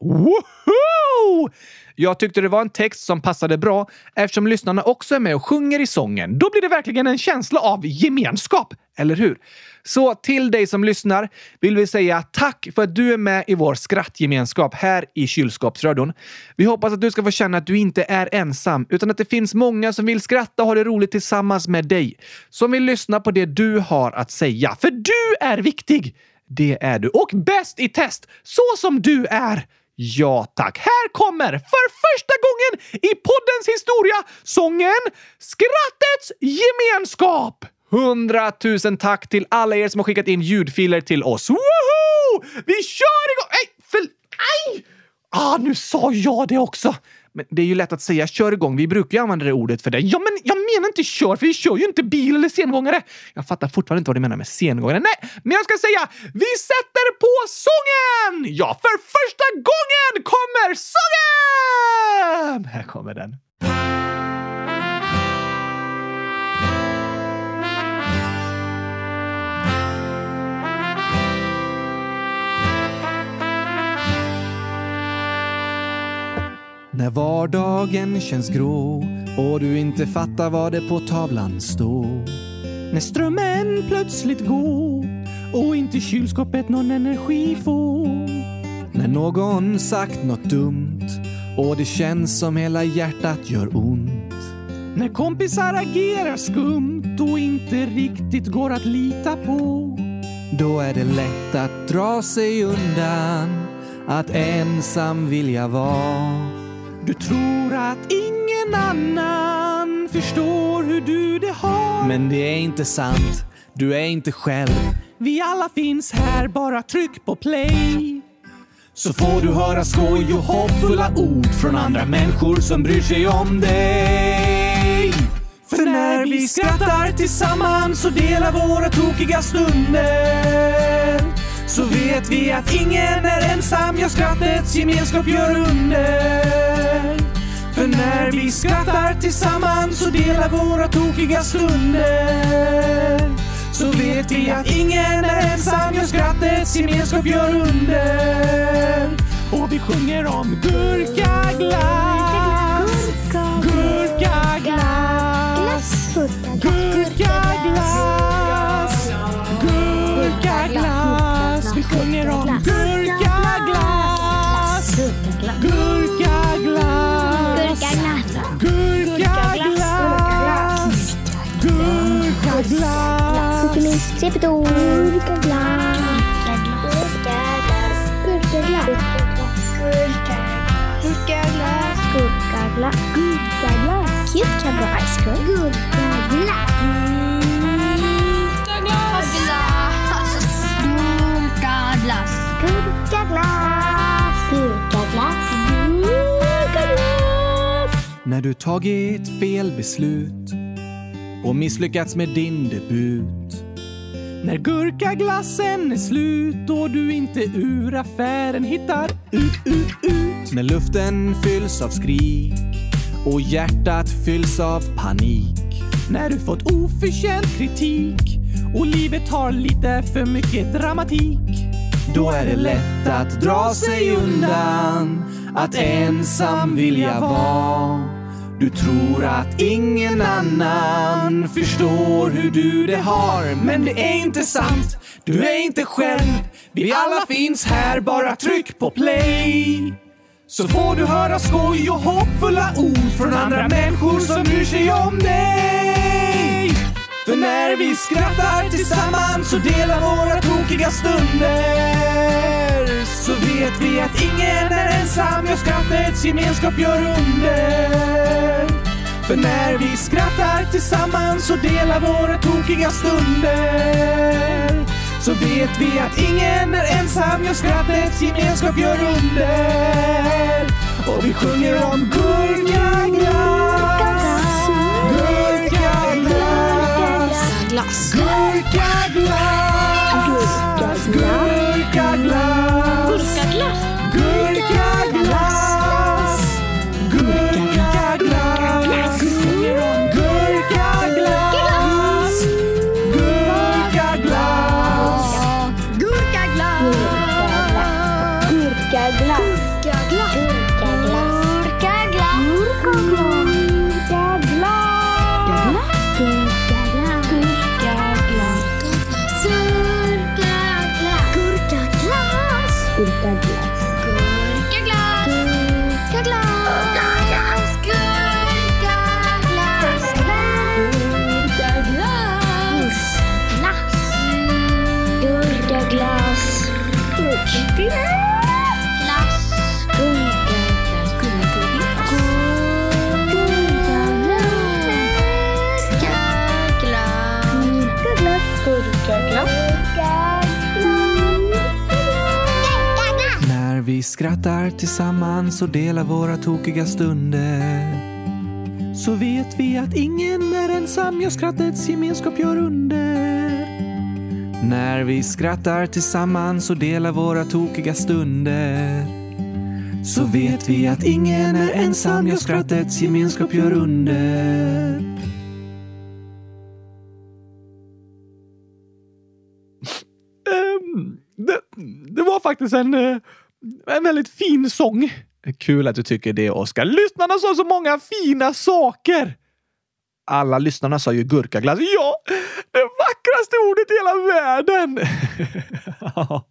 A: Woho! Jag tyckte det var en text som passade bra eftersom lyssnarna också är med och sjunger i sången. Då blir det verkligen en känsla av gemenskap, eller hur? Så till dig som lyssnar vill vi säga tack för att du är med i vår skrattgemenskap här i Kylskåpsradion. Vi hoppas att du ska få känna att du inte är ensam, utan att det finns många som vill skratta och ha det roligt tillsammans med dig. Som vill lyssna på det du har att säga. För du är viktig! Det är du. Och bäst i test, så som du är. Ja tack. Här kommer för första gången i poddens historia sången Skrattets gemenskap! Hundratusen tack till alla er som har skickat in ljudfiler till oss. Woho! Vi kör igång! Nej, för... Aj! Ah, nu sa jag det också. Men det är ju lätt att säga kör igång. Vi brukar ju använda det ordet för det. Ja, men jag menar inte kör, för vi kör ju inte bil eller sengångare. Jag fattar fortfarande inte vad du menar med sengångare. Nej, men jag ska säga vi sätter på sången! Ja, för första gången kommer sången! Här kommer den. När vardagen känns grå och du inte fattar vad det på tavlan står. När strömmen plötsligt går och inte kylskåpet någon energi får. När någon sagt något dumt och det känns som hela hjärtat gör ont. När kompisar agerar skumt och inte riktigt går att lita på. Då är det lätt att dra sig undan, att ensam vilja vara. Du tror att ingen annan förstår hur du det har. Men det är inte sant. Du är inte själv. Vi alla finns här, bara tryck på play. Så får du höra skoj och hoppfulla ord från andra människor som bryr sig om dig. För när vi skrattar tillsammans och delar våra tokiga stunder så vet vi att ingen är ensam, ja skrattets gemenskap gör under. För när vi skrattar tillsammans och delar våra tokiga stunder så vet vi att ingen är ensam, ja skrattets gemenskap gör under. Och vi sjunger om gurkaglass, gurkaglass, gurkaglass, gurkaglass. Gurkaglass! Gurkaglass! Gurkaglass! Gurkaglass! Gurkaglass!
G: Gurkaglass! Gurkaglass! Gurkaglass! Cucumber ice cream. Gurkaglass.
H: Gurkaglass.
G: Gurkaglass. Gurkaglass.
I: När du tagit fel beslut och misslyckats med din debut. När gurkaglassen är slut och du inte ur affären hittar ut, ut, ut. När luften fylls av skrik och hjärtat fylls av panik. När du fått oförtjänt kritik och livet har lite för mycket dramatik. Då är det lätt att dra sig undan, att ensam vilja vara. Du tror att ingen annan förstår hur du det har, men det är inte sant. Du är inte själv. Vi alla finns här, bara tryck på play. Så får du höra skoj och hoppfulla ord från andra människor som bryr sig om dig. För när vi skrattar tillsammans och delar våra tokiga stunder så vet vi att ingen är ensam, ja skrattets gemenskap gör under. För när vi skrattar tillsammans och delar våra tokiga stunder så vet vi att ingen är ensam, ja skrattets gemenskap gör under. Och vi sjunger om gurkaglass,
H: Glass.
I: Good God. Skrattar tillsammans och delar våra tokiga stunder så vet vi att ingen är ensam, ja skrattets gemenskap gör under. När vi skrattar tillsammans och delar våra tokiga stunder så vet vi att ingen är ensam, ja skrattets gemenskap gör under.
A: Ehm, det, det var faktiskt en, eh, en väldigt fin sång. Kul att du tycker det, Oskar. Lyssnarna sa så många fina saker. Alla lyssnarna sa ju gurkaglass. Ja, det vackraste ordet i hela världen!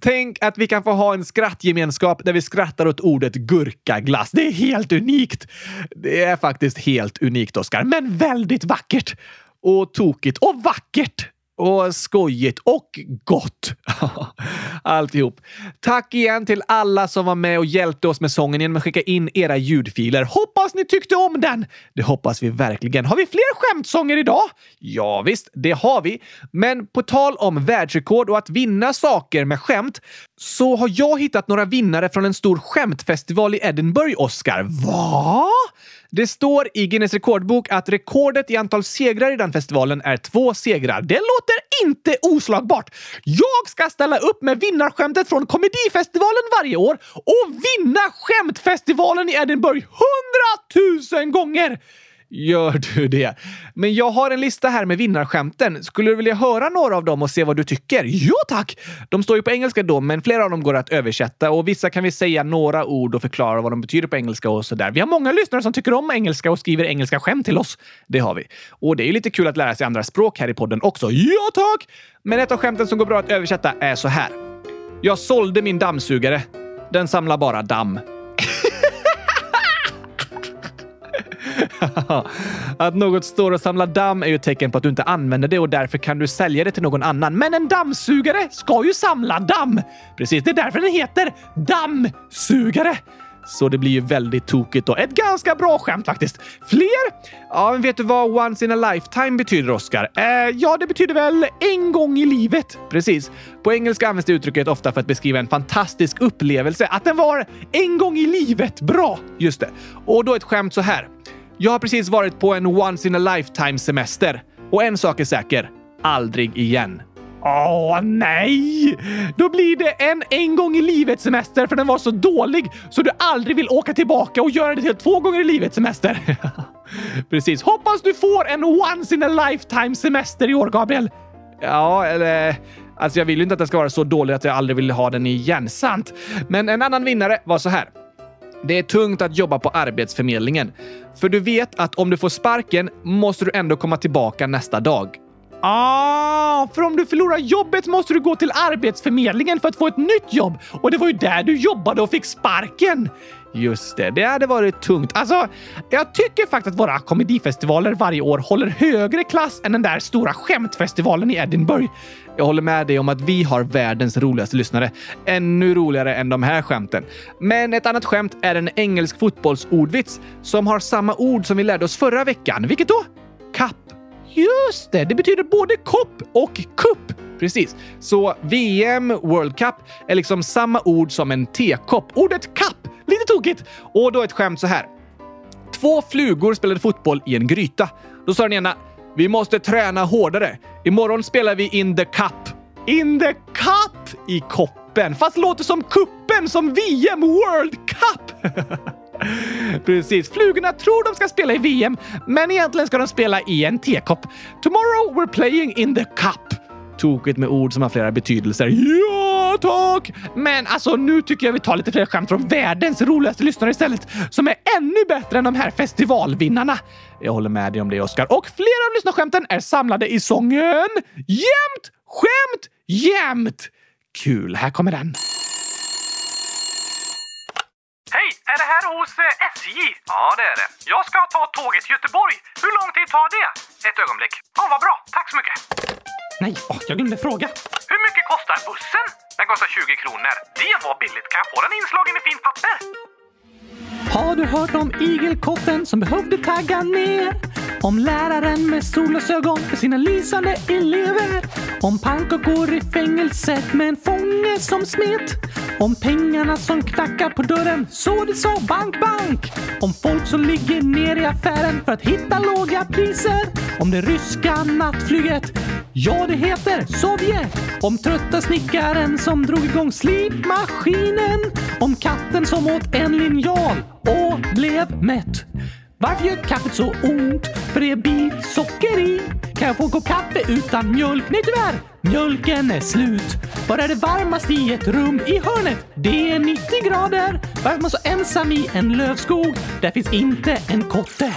A: Tänk att vi kan få ha en skrattgemenskap där vi skrattar åt ordet gurkaglass. Det är helt unikt. Det är faktiskt helt unikt, Oskar, men väldigt vackert. Och tokigt och vackert och skojigt och gott. Alltihop. Tack igen till alla som var med och hjälpte oss med sången genom att skicka in era ljudfiler. Hoppas ni tyckte om den! Det hoppas vi verkligen. Har vi fler skämtsånger idag? Ja, visst, det har vi. Men på tal om världsrekord och att vinna saker med skämt så har jag hittat några vinnare från en stor skämtfestival i Edinburgh, Oscar. Va? Det står i Guinness rekordbok att rekordet i antal segrar i den festivalen är två segrar. Det låter inte oslagbart. Jag ska ställa upp med vinnarskämtet från komedifestivalen varje år och vinna skämtfestivalen i Edinburgh hundratusen gånger! Gör du det? Men jag har en lista här med vinnarskämten. Skulle du vilja höra några av dem och se vad du tycker? Ja, tack! De står ju på engelska då, men flera av dem går att översätta och vissa kan vi säga några ord och förklara vad de betyder på engelska och sådär. Vi har många lyssnare som tycker om engelska och skriver engelska skämt till oss. Det har vi. Och det är ju lite kul att lära sig andra språk här i podden också. Ja, tack! Men ett av skämten som går bra att översätta är så här. Jag sålde min dammsugare. Den samlar bara damm. att något står och samlar damm är ju ett tecken på att du inte använder det och därför kan du sälja det till någon annan. Men en dammsugare ska ju samla damm! Precis, det är därför den heter dammsugare.
J: Så det blir ju väldigt tokigt då. Ett ganska bra skämt faktiskt. Fler? Ja, men vet du vad once in a lifetime betyder, Oscar?
A: Eh, ja, det betyder väl en gång i livet.
J: Precis. På engelska används det uttrycket ofta för att beskriva en fantastisk upplevelse.
A: Att den var en gång i livet. Bra!
J: Just det. Och då ett skämt så här. Jag har precis varit på en once in a lifetime semester. Och en sak är säker. Aldrig igen.
A: Åh nej! Då blir det en en gång i livet semester för den var så dålig så du aldrig vill åka tillbaka och göra det till två gånger i livet semester.
J: Precis.
A: Hoppas du får en once in a lifetime semester i år, Gabriel.
J: Ja, eller... Alltså jag vill ju inte att den ska vara så dålig att jag aldrig vill ha den igen. Sant. Men en annan vinnare var så här. Det är tungt att jobba på Arbetsförmedlingen. För du vet att om du får sparken måste du ändå komma tillbaka nästa dag.
A: Ah, för om du förlorar jobbet måste du gå till Arbetsförmedlingen för att få ett nytt jobb. Och det var ju där du jobbade och fick sparken.
J: Just det, det hade varit tungt.
A: Alltså, jag tycker faktiskt att våra komedifestivaler varje år håller högre klass än den där stora skämtfestivalen i Edinburgh.
J: Jag håller med dig om att vi har världens roligaste lyssnare. Ännu roligare än de här skämten. Men ett annat skämt är en engelsk fotbollsordvits som har samma ord som vi lärde oss förra veckan. Vilket då? Kapp.
A: Just det, det betyder både kopp och kupp.
J: Precis. Så VM, World Cup, är liksom samma ord som en tekopp. Ordet kapp, lite tokigt. Och då ett skämt så här. Två flugor spelade fotboll i en gryta. Då sa den ena “Vi måste träna hårdare. Imorgon spelar vi in the cup.”
A: In the cup i koppen, fast låter som kuppen som VM World Cup. Precis. Flugorna tror de ska spela i VM, men egentligen ska de spela i en tekopp. Tomorrow we're playing in the cup.
J: Tokigt med ord som har flera betydelser.
A: Ja, tack! Men alltså, nu tycker jag vi tar lite fler skämt från världens roligaste lyssnare istället, som är ännu bättre än de här festivalvinnarna.
J: Jag håller med dig om det, Oskar.
A: Och flera av lyssnarskämten är samlade i sången Jämt skämt jämt. Kul, här kommer den. Hej! Är det här hos eh, SJ?
K: Ja, det är det.
A: Jag ska ta tåget till Göteborg. Hur lång tid tar det?
K: Ett ögonblick.
A: Ja, vad bra. Tack så mycket. Nej, åh, jag glömde fråga. Hur mycket kostar bussen?
K: Den kostar 20 kronor.
A: Det var billigt. Kan jag få den inslagen i fint papper? Har du hört om igelkotten som behövde tagga ner? Om läraren med solglasögon för sina lysande elever? Om pannkakor i fängelset med en fånge som smet? Om pengarna som knackar på dörren så det sa bank, bank? Om folk som ligger ner i affären för att hitta låga priser? Om det ryska nattflyget? Ja, det heter Sovjet. Om trötta snickaren som drog igång slipmaskinen. Om katten som åt en linjal och blev mätt. Varför gör kaffet så ont? För det är bilsocker i. Kan jag få en kopp kaffe utan mjölk? Nej tyvärr, mjölken är slut. Var är det varmast i ett rum i hörnet? Det är 90 grader. Varför är man så ensam i en lövskog? Där finns inte en kotte.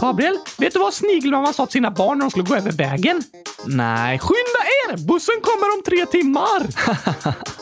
A: Gabriel, vet du vad Snigelmamma sa till sina barn när de skulle gå över vägen?
J: Nej.
A: Skynda er! Bussen kommer om tre timmar!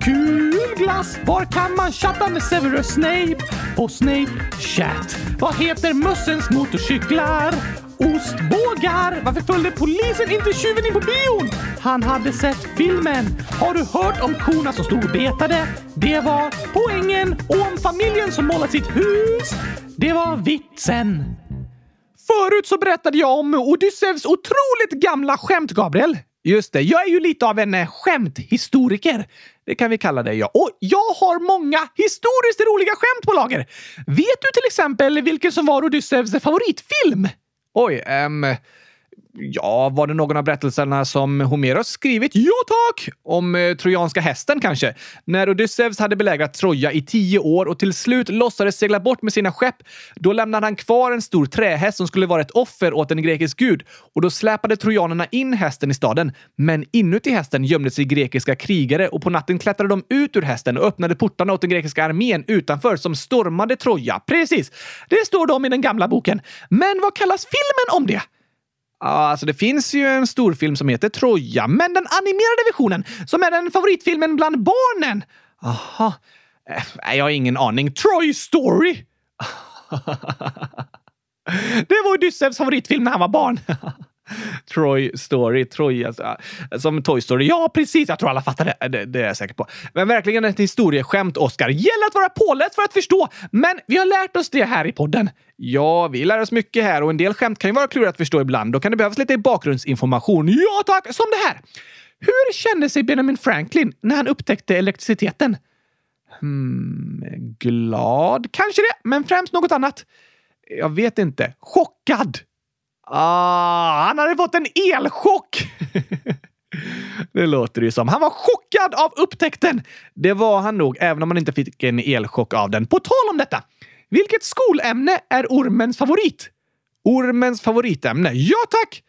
A: Kul glass! Var kan man chatta med Severus Snape? På Snape Chat. Vad heter mössens motorcyklar?
L: ostbågar. Varför följde polisen inte tjuven in på bion? Han hade sett filmen. Har du hört om korna som stod och betade? Det var poängen. Och om familjen som målat sitt hus? Det var vitsen. Förut så berättade jag om Odysseus otroligt gamla skämt, Gabriel. Just det, jag är ju lite av en skämthistoriker. Det kan vi kalla det, ja. Och jag har många historiskt roliga skämt på lager. Vet du till exempel vilken som var Odysseus favoritfilm?
A: Oj, ehm... Ja, var det någon av berättelserna som Homeros skrivit? Ja, tack! Om eh, trojanska hästen kanske. När Odysseus hade belägrat Troja i tio år och till slut låtsades segla bort med sina skepp, då lämnade han kvar en stor trähäst som skulle vara ett offer åt en grekisk gud och då släpade trojanerna in hästen i staden. Men inuti hästen gömde sig grekiska krigare och på natten klättrade de ut ur hästen och öppnade portarna åt den grekiska armén utanför som stormade Troja. Precis! Det står de i den gamla boken. Men vad kallas filmen om det? Ja, alltså det finns ju en storfilm som heter Troja, men den animerade versionen, som är den favoritfilmen bland barnen. Aha. Äh, Jag har ingen aning. Troy Story! det var Odysseus favoritfilm när han var barn. Troy Story, Troy, alltså, som Toy Story. Ja, precis. Jag tror alla fattar det. det. Det är jag säker på. Men verkligen ett historieskämt, Oscar. Gäller att vara påläst för att förstå. Men vi har lärt oss det här i podden. Ja, vi lär oss mycket här och en del skämt kan ju vara kluriga att förstå ibland. Då kan det behövas lite bakgrundsinformation. Ja, tack! Som det här. Hur kände sig Benjamin Franklin när han upptäckte elektriciteten? Hmm, glad kanske det, men främst något annat. Jag vet inte. Chockad. Ah, han hade fått en elchock! det låter ju som. Han var chockad av upptäckten! Det var han nog, även om han inte fick en elchock av den. På tal om detta! Vilket skolämne är ormens favorit? Ormens favoritämne? Ja, tack!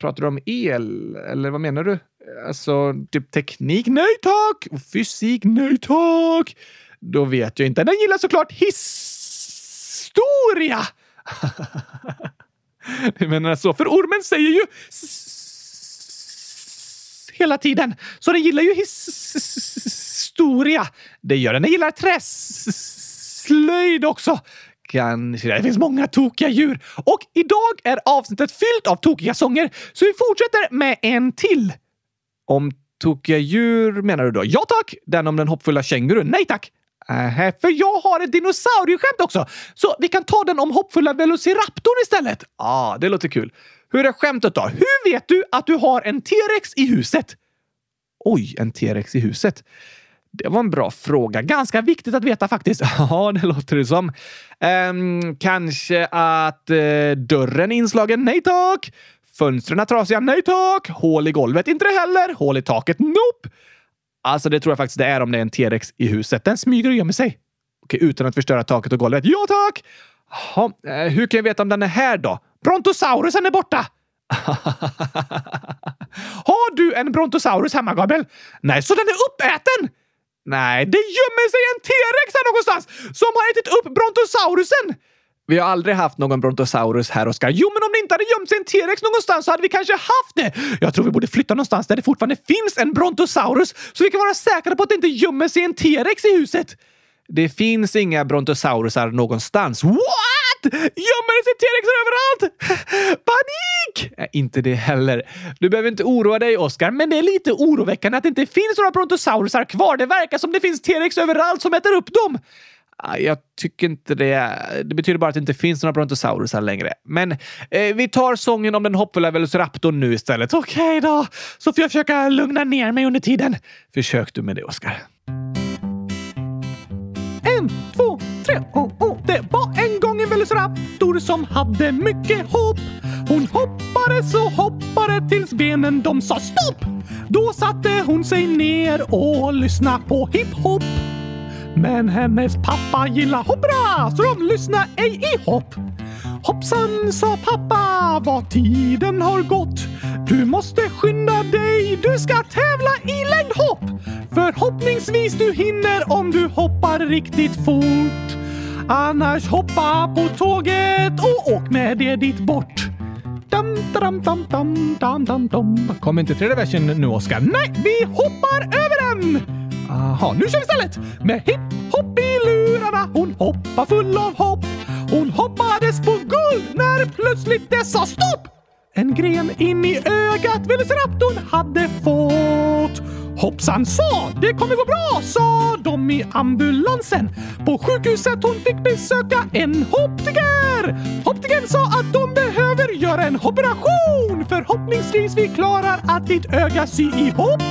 A: Pratar du om el, eller vad menar du? Alltså, typ teknik? Nej tack! Och fysik? Nej tack! Då vet jag inte. Den gillar såklart historia! Du menar så? För ormen säger ju hela tiden. Så den gillar ju historia. Det gör den. Den gillar träslöjd också. Kanske. Det finns många tokiga djur. Och idag är avsnittet fyllt av tokiga sånger, så vi fortsätter med en till. Om tokiga djur menar du då? Ja tack! Den om den hoppfulla kängurun? Nej tack! Äh, för jag har ett dinosaurieskämt också, så vi kan ta den om hoppfulla velociraptorn istället. Ja, ah, det låter kul. Hur är skämtet då? Hur vet du att du har en T-rex i huset? Oj, en T-rex i huset. Det var en bra fråga. Ganska viktigt att veta faktiskt. Ja, det låter det som. Ehm, kanske att eh, dörren är inslagen? Nej tack! Fönstren är trasiga? Nej tack! Hål i golvet? Inte det heller. Hål i taket? Nope! Alltså, det tror jag faktiskt det är om det är en T-rex i huset. Den smyger och gömmer sig. Okej, utan att förstöra taket och golvet. Ja tack! Jaha, eh, hur kan jag veta om den är här då? Brontosaurusen är borta! Har du en brontosaurus hemma, Gabriel? Nej, så den är uppäten? Nej, det gömmer sig en T-rex här någonstans som har ätit upp brontosaurusen! Vi har aldrig haft någon brontosaurus här, Oskar. Jo, men om det inte hade gömt sig en T-rex någonstans så hade vi kanske haft det. Jag tror vi borde flytta någonstans där det fortfarande finns en brontosaurus så vi kan vara säkra på att det inte gömmer sig en T-rex i huset. Det finns inga brontosaurusar någonstans. What? Gömmer det sig T-rexar överallt? Panik! Nej, inte det heller. Du behöver inte oroa dig, Oskar, men det är lite oroväckande att det inte finns några brontosaurusar kvar. Det verkar som det finns T-rex överallt som äter upp dem. Ah, jag tycker inte det. Det betyder bara att det inte finns några brontosaurusar längre. Men eh, vi tar sången om den hoppfulla velociraptorn nu istället. Okej då, så får jag försöka lugna ner mig under tiden. Försök du med det, Oskar. En, två, tre, oh, oh. Det var en gång en velociraptor som hade mycket hopp. Hon hoppade så hoppade tills benen de sa stopp. Då satte hon sig ner och lyssnade på hiphop. Men hennes pappa gillar hoppra så de lyssnar ej i hopp. Hoppsan, sa pappa, vad tiden har gått. Du måste skynda dig, du ska tävla i längdhopp. Förhoppningsvis du hinner om du hoppar riktigt fort. Annars hoppa på tåget och åk med det dit bort. Dam, dam, dam, dam, dam, dam, dam. Kom inte tredje versen nu, Oskar? Nej, vi hoppar över den! Aha, nu kör vi istället! Med hipp-hopp i lurarna, hon hoppar full av hopp. Hon hoppades på guld när plötsligt det sa stopp! En gren in i ögat Velociraptorn hade fått. Hoppsan sa, det kommer gå bra, sa de i ambulansen. På sjukhuset hon fick besöka en hoptiker. Hoptikern sa att de behöver göra en operation. Förhoppningsvis vi klarar att ditt öga sy ihop.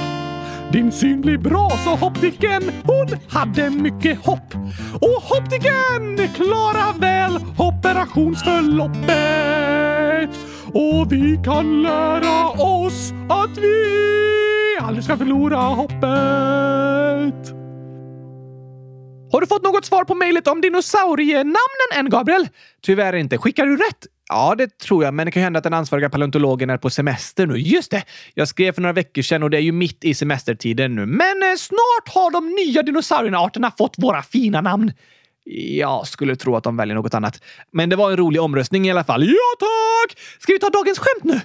A: Din syn blir bra, sa Hopptiken. Hon hade mycket hopp. Och Hopptiken klarar väl operationsförloppet. Och vi kan lära oss att vi aldrig ska förlora hoppet. Har du fått något svar på mejlet om dinosaurienamnen än, Gabriel? Tyvärr inte. Skickar du rätt? Ja, det tror jag, men det kan hända att den ansvariga paleontologen är på semester nu. Just det! Jag skrev för några veckor sedan och det är ju mitt i semestertiden nu. Men eh, snart har de nya dinosauriearterna fått våra fina namn. Jag skulle tro att de väljer något annat. Men det var en rolig omröstning i alla fall. Ja, tack! Ska vi ta dagens skämt nu?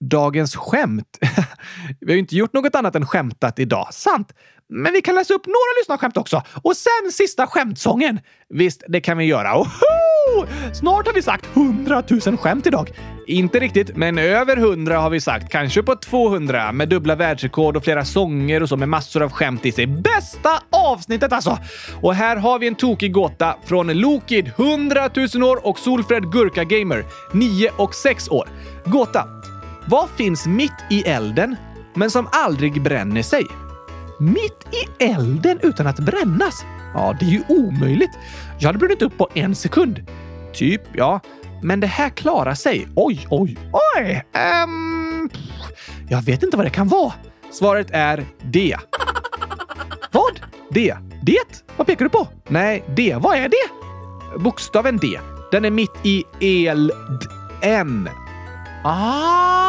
A: Dagens skämt? vi har ju inte gjort något annat än skämtat idag. Sant. Men vi kan läsa upp några lyssnarskämt också. Och sen sista skämtsången. Visst, det kan vi göra. Oho! Snart har vi sagt 100 000 skämt idag. Inte riktigt, men över 100 har vi sagt. Kanske på 200 med dubbla världsrekord och flera sånger och så med massor av skämt i sig. Bästa avsnittet alltså! Och här har vi en tokig gåta från Lokid, 100 000 år och Solfred Gurka Gamer, 9 och 6 år. Gåta. Vad finns mitt i elden, men som aldrig bränner sig? Mitt i elden utan att brännas? Ja, det är ju omöjligt. Jag hade brunnit upp på en sekund. Typ, ja. Men det här klarar sig. Oj, oj, oj! Um, jag vet inte vad det kan vara. Svaret är D. Vad? D. Det? Vad pekar du på? Nej, D. Vad är det? Bokstaven D. Den är mitt i eld-N. Ah!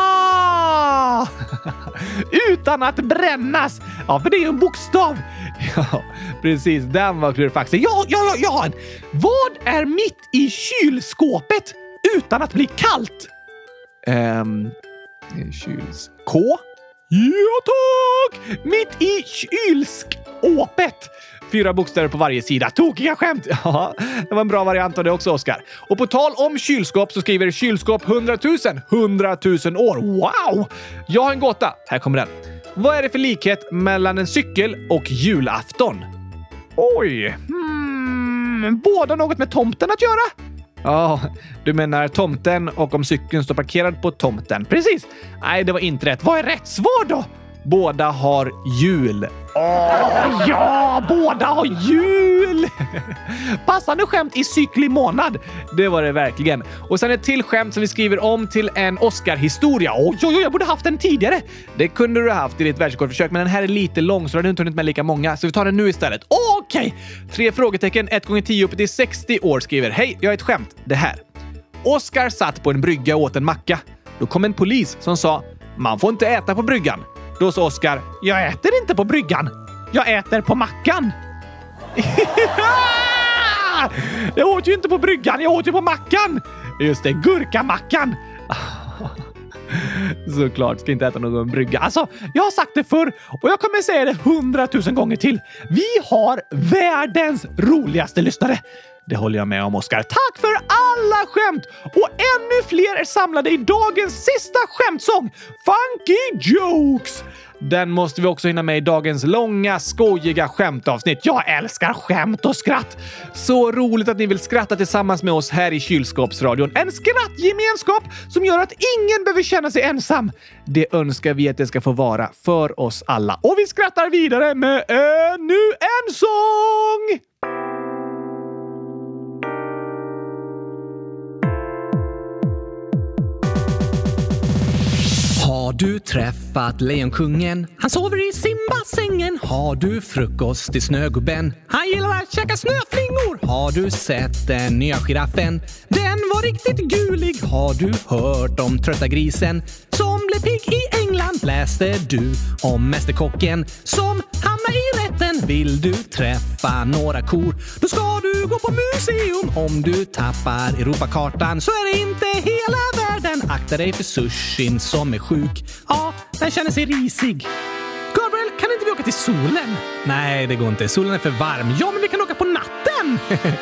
A: Utan att brännas! Ja, för det är ju en bokstav. Ja, precis. Den var klurifaxen. Ja, ja, ja, jag har en. Vad är mitt i kylskåpet utan att bli kallt? Ehm... kyls... K? Ja, tack! Mitt i kylskåpet. Fyra bokstäver på varje sida. Tokiga skämt! Ja, det var en bra variant av det också, Oskar. Och på tal om kylskåp så skriver kylskåp 100 000. 100 000 år. Wow! Jag har en gåta. Här kommer den. Vad är det för likhet mellan en cykel och julafton? Oj. Hmm, båda något med tomten att göra? Ja, du menar tomten och om cykeln står parkerad på tomten. Precis! Nej, det var inte rätt. Vad är rätt svar då? Båda har jul. Åh, ja! Båda har jul! Passande skämt i cyklig månad. Det var det verkligen. Och sen ett till skämt som vi skriver om till en Oscar-historia. Oj, oj, oj, jag borde haft den tidigare. Det kunde du ha haft i ditt världsrekordförsök, men den här är lite lång så du hade inte hunnit med lika många, så vi tar den nu istället. Okej! Tre frågetecken, 1 gånger 10 upp till 60 år skriver. Hej, jag har ett skämt. Det här. Oscar satt på en brygga och åt en macka. Då kom en polis som sa “Man får inte äta på bryggan”. Då sa Oskar “Jag äter inte på bryggan. Jag äter på mackan”. jag åt ju inte på bryggan, jag åt ju på mackan! Just det, gurkamackan. Såklart ska inte äta någon brygga. Alltså, jag har sagt det förr och jag kommer säga det hundratusen gånger till. Vi har världens roligaste lyssnare. Det håller jag med om, Oskar. Tack för alla skämt! Och ännu fler är samlade i dagens sista skämtsång, Funky Jokes! Den måste vi också hinna med i dagens långa, skojiga skämtavsnitt. Jag älskar skämt och skratt! Så roligt att ni vill skratta tillsammans med oss här i Kylskåpsradion. En skrattgemenskap som gör att ingen behöver känna sig ensam. Det önskar vi att det ska få vara för oss alla. Och vi skrattar vidare med ännu en sång!
M: Har du träffat Lejonkungen? Han sover i simbassängen. Har du frukost i Snögubben? Han gillar att käka snöflingor. Har du sett den nya giraffen? Den var riktigt gulig. Har du hört om trötta grisen som blev pigg i England? Läste du om Mästerkocken som hamnar i rätten? Vill du träffa några kor? Då ska du gå på museum. Om du tappar Europakartan så är det inte hela världen. Akta dig för sushin som är sjuk. Ja, den känner sig risig. Gabriel, kan inte vi åka till solen? Nej, det går inte. Solen är för varm. Ja, men vi kan åka på natten!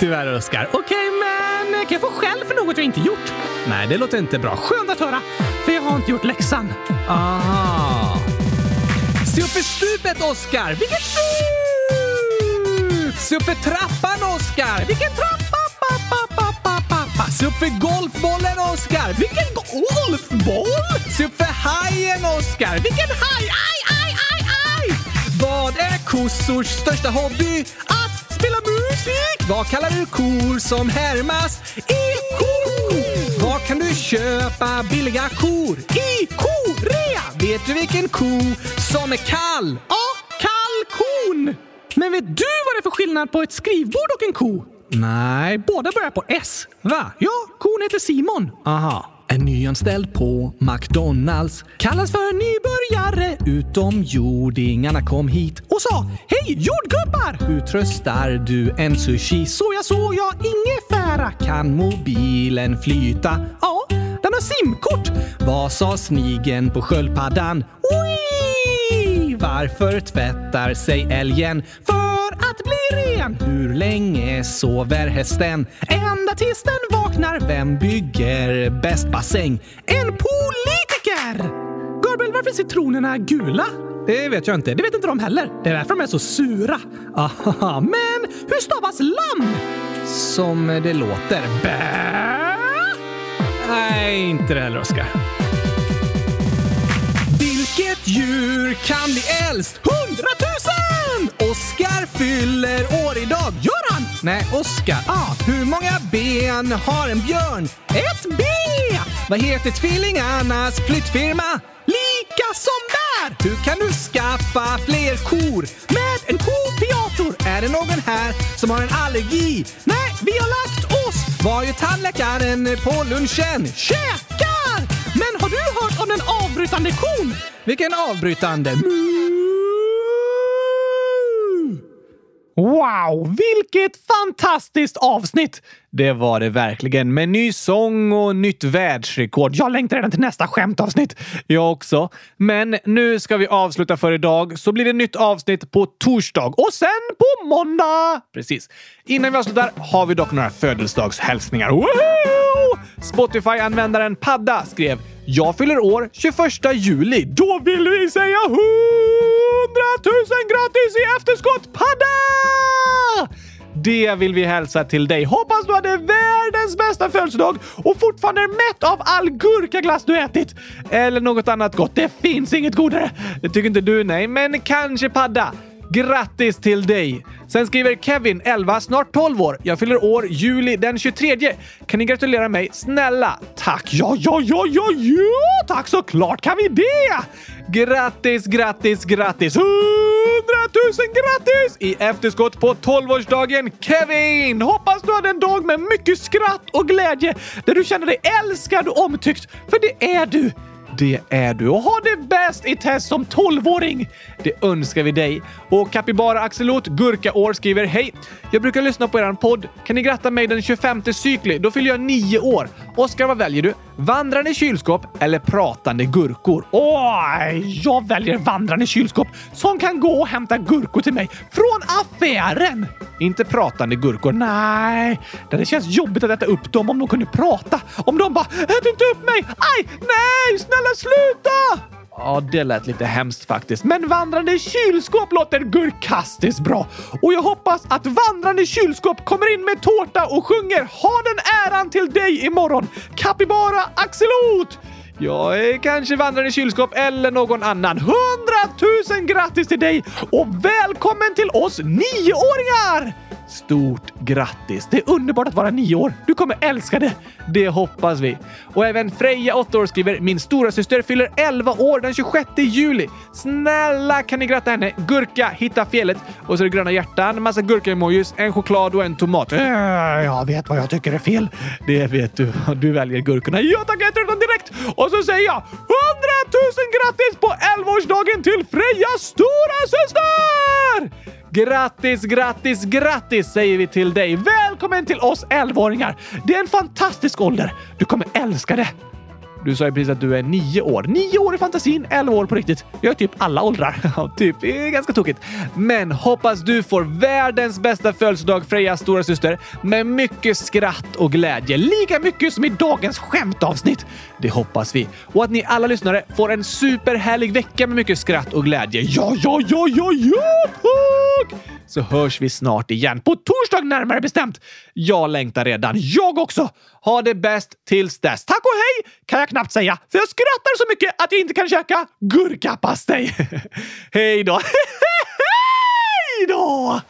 M: Tyvärr, Oskar. Okej, men kan jag få skäll för något jag inte gjort?
A: Nej, det låter inte bra.
L: Skönt att höra, för jag har inte gjort läxan.
A: Aha. Se upp för stupet, Oskar! Vilket stup! Se upp för trappan, Oskar! Vilken trappa? Se upp för golfbollen, Oskar! Vilken golfboll? Se upp för hajen, Oskar! Vilken haj? Aj, aj, aj, aj! Vad är kossors största hobby? Att spela musik! Vad kallar du kor som härmas i kor? Var kan du köpa billiga kor? I korea! Vet du vilken ko som är kall? Ja, kalkon!
L: Men vet du vad det är för skillnad på ett skrivbord och en ko?
A: Nej.
L: Båda börjar på S.
A: Va?
L: Ja, kon heter Simon.
A: Aha. En nyanställd på McDonalds kallas för nybörjare utomjordingarna kom hit och sa Hej jordgubbar! Hur tröstar du en sushi? Soja, soja, ingefära. Kan mobilen flyta? Ja, den har simkort. Vad sa snigen på sköldpaddan? Oi! Varför tvättar sig älgen? För att bli ren. Hur länge sover hästen? Ända tills den vaknar. Vem bygger bäst bassäng? En politiker!
L: Gabriel, varför är citronerna gula?
A: Det vet jag inte.
L: Det vet inte de heller. Det är därför de är så sura.
A: Aha,
L: Men hur stavas lamm?
A: som det låter.
L: Bä?
A: Nej, inte det heller, Oskar. Djur kan bli äldst? Hundratusen! Oskar fyller år idag. Gör han? Nej, Oskar. Ah, hur många ben har en björn? Ett B! Vad heter tvillingarnas flyttfirma? Lika som där! Hur kan du skaffa fler kor? Med en kopiator! Är det någon här som har en allergi? Nej, vi har lagt oss! Vad gör tandläkaren på lunchen? Käkar!
L: Men har du hört om den avbrytande kon?
A: Vilken avbrytande?
L: Wow, vilket fantastiskt avsnitt!
A: Det var det verkligen. Med ny sång och nytt världsrekord.
L: Jag längtar redan till nästa skämtavsnitt.
A: Jag också. Men nu ska vi avsluta för idag, så blir det nytt avsnitt på torsdag och sen på måndag! Precis. Innan vi avslutar har vi dock några födelsedagshälsningar. Woho! Spotify-användaren Padda skrev “Jag fyller år 21 juli. Då vill vi säga 100 000 grattis i efterskott, Padda!” Det vill vi hälsa till dig. Hoppas du hade världens bästa födelsedag och fortfarande är mätt av all gurkaglass du ätit. Eller något annat gott. Det finns inget godare. Det tycker inte du, nej. Men kanske Padda. Grattis till dig! Sen skriver Kevin, 11, snart 12 år. Jag fyller år juli den 23. Kan ni gratulera mig? Snälla! Tack! Ja, ja, ja, ja, ja! Tack såklart kan vi det! Grattis, grattis, grattis! 100 000 grattis i efterskott på 12-årsdagen Kevin! Hoppas du hade en dag med mycket skratt och glädje där du känner dig älskad och omtyckt, för det är du! Det är du och ha det bäst i test som 12-åring! Det önskar vi dig. Och Capybara Axelot Gurkaår skriver Hej! Jag brukar lyssna på er podd. Kan ni gratta mig den 25 cykli? Då fyller jag nio år. Oskar, vad väljer du? Vandrande kylskåp eller pratande gurkor?
L: Oj, jag väljer vandrande kylskåp som kan gå och hämta gurkor till mig från affären.
A: Inte pratande gurkor.
L: Nej, det känns jobbigt att äta upp dem om de kunde prata. Om de bara “Ät inte upp mig! Aj! Nej! Snälla sluta!”
A: Ja, det lät lite hemskt faktiskt.
L: Men vandrande kylskåp låter gurkastiskt bra. Och jag hoppas att vandrande kylskåp kommer in med tårta och sjunger “Ha den äran till dig imorgon!” Capybara Axelot!
A: Jag är kanske vandrande kylskåp eller någon annan.
L: Hundratusen grattis till dig och välkommen till oss nioåringar!
A: Stort grattis!
L: Det är underbart att vara nio år. Du kommer älska det.
A: Det hoppas vi. Och även Freja, 8 år, skriver “Min stora syster fyller 11 år den 26 juli. Snälla kan ni gratta henne? Gurka, hitta felet. Och så är det gröna hjärtan, massa gurka-emojis, en choklad och en tomat.
L: Äh, jag vet vad jag tycker är fel.
A: Det vet du. Du väljer gurkorna.
L: Ja tack, jag tar dem direkt! Och så säger jag 100 000 grattis på 11-årsdagen till Frejas stora syster!
A: Grattis, grattis, grattis säger vi till dig.
L: Välkommen till oss 11-åringar! Det är en fantastisk ålder. Du kommer älska det.
A: Du sa ju precis att du är nio år. Nio år i fantasin, elva år på riktigt. Jag är typ alla åldrar. Ja, typ. Det är ganska tokigt. Men hoppas du får världens bästa födelsedag, Frejas stora syster, med mycket skratt och glädje. Lika mycket som i dagens skämtavsnitt. Det hoppas vi. Och att ni alla lyssnare får en superhärlig vecka med mycket skratt och glädje. Ja, ja, ja, ja, ja, tack! Så hörs vi snart igen. På torsdag närmare bestämt. Jag längtar redan. Jag också. Ha det bäst tills dess. Tack och hej kan jag knappt säga, för jag skrattar så mycket att jag inte kan käka gurkapastej. hej då! hej då!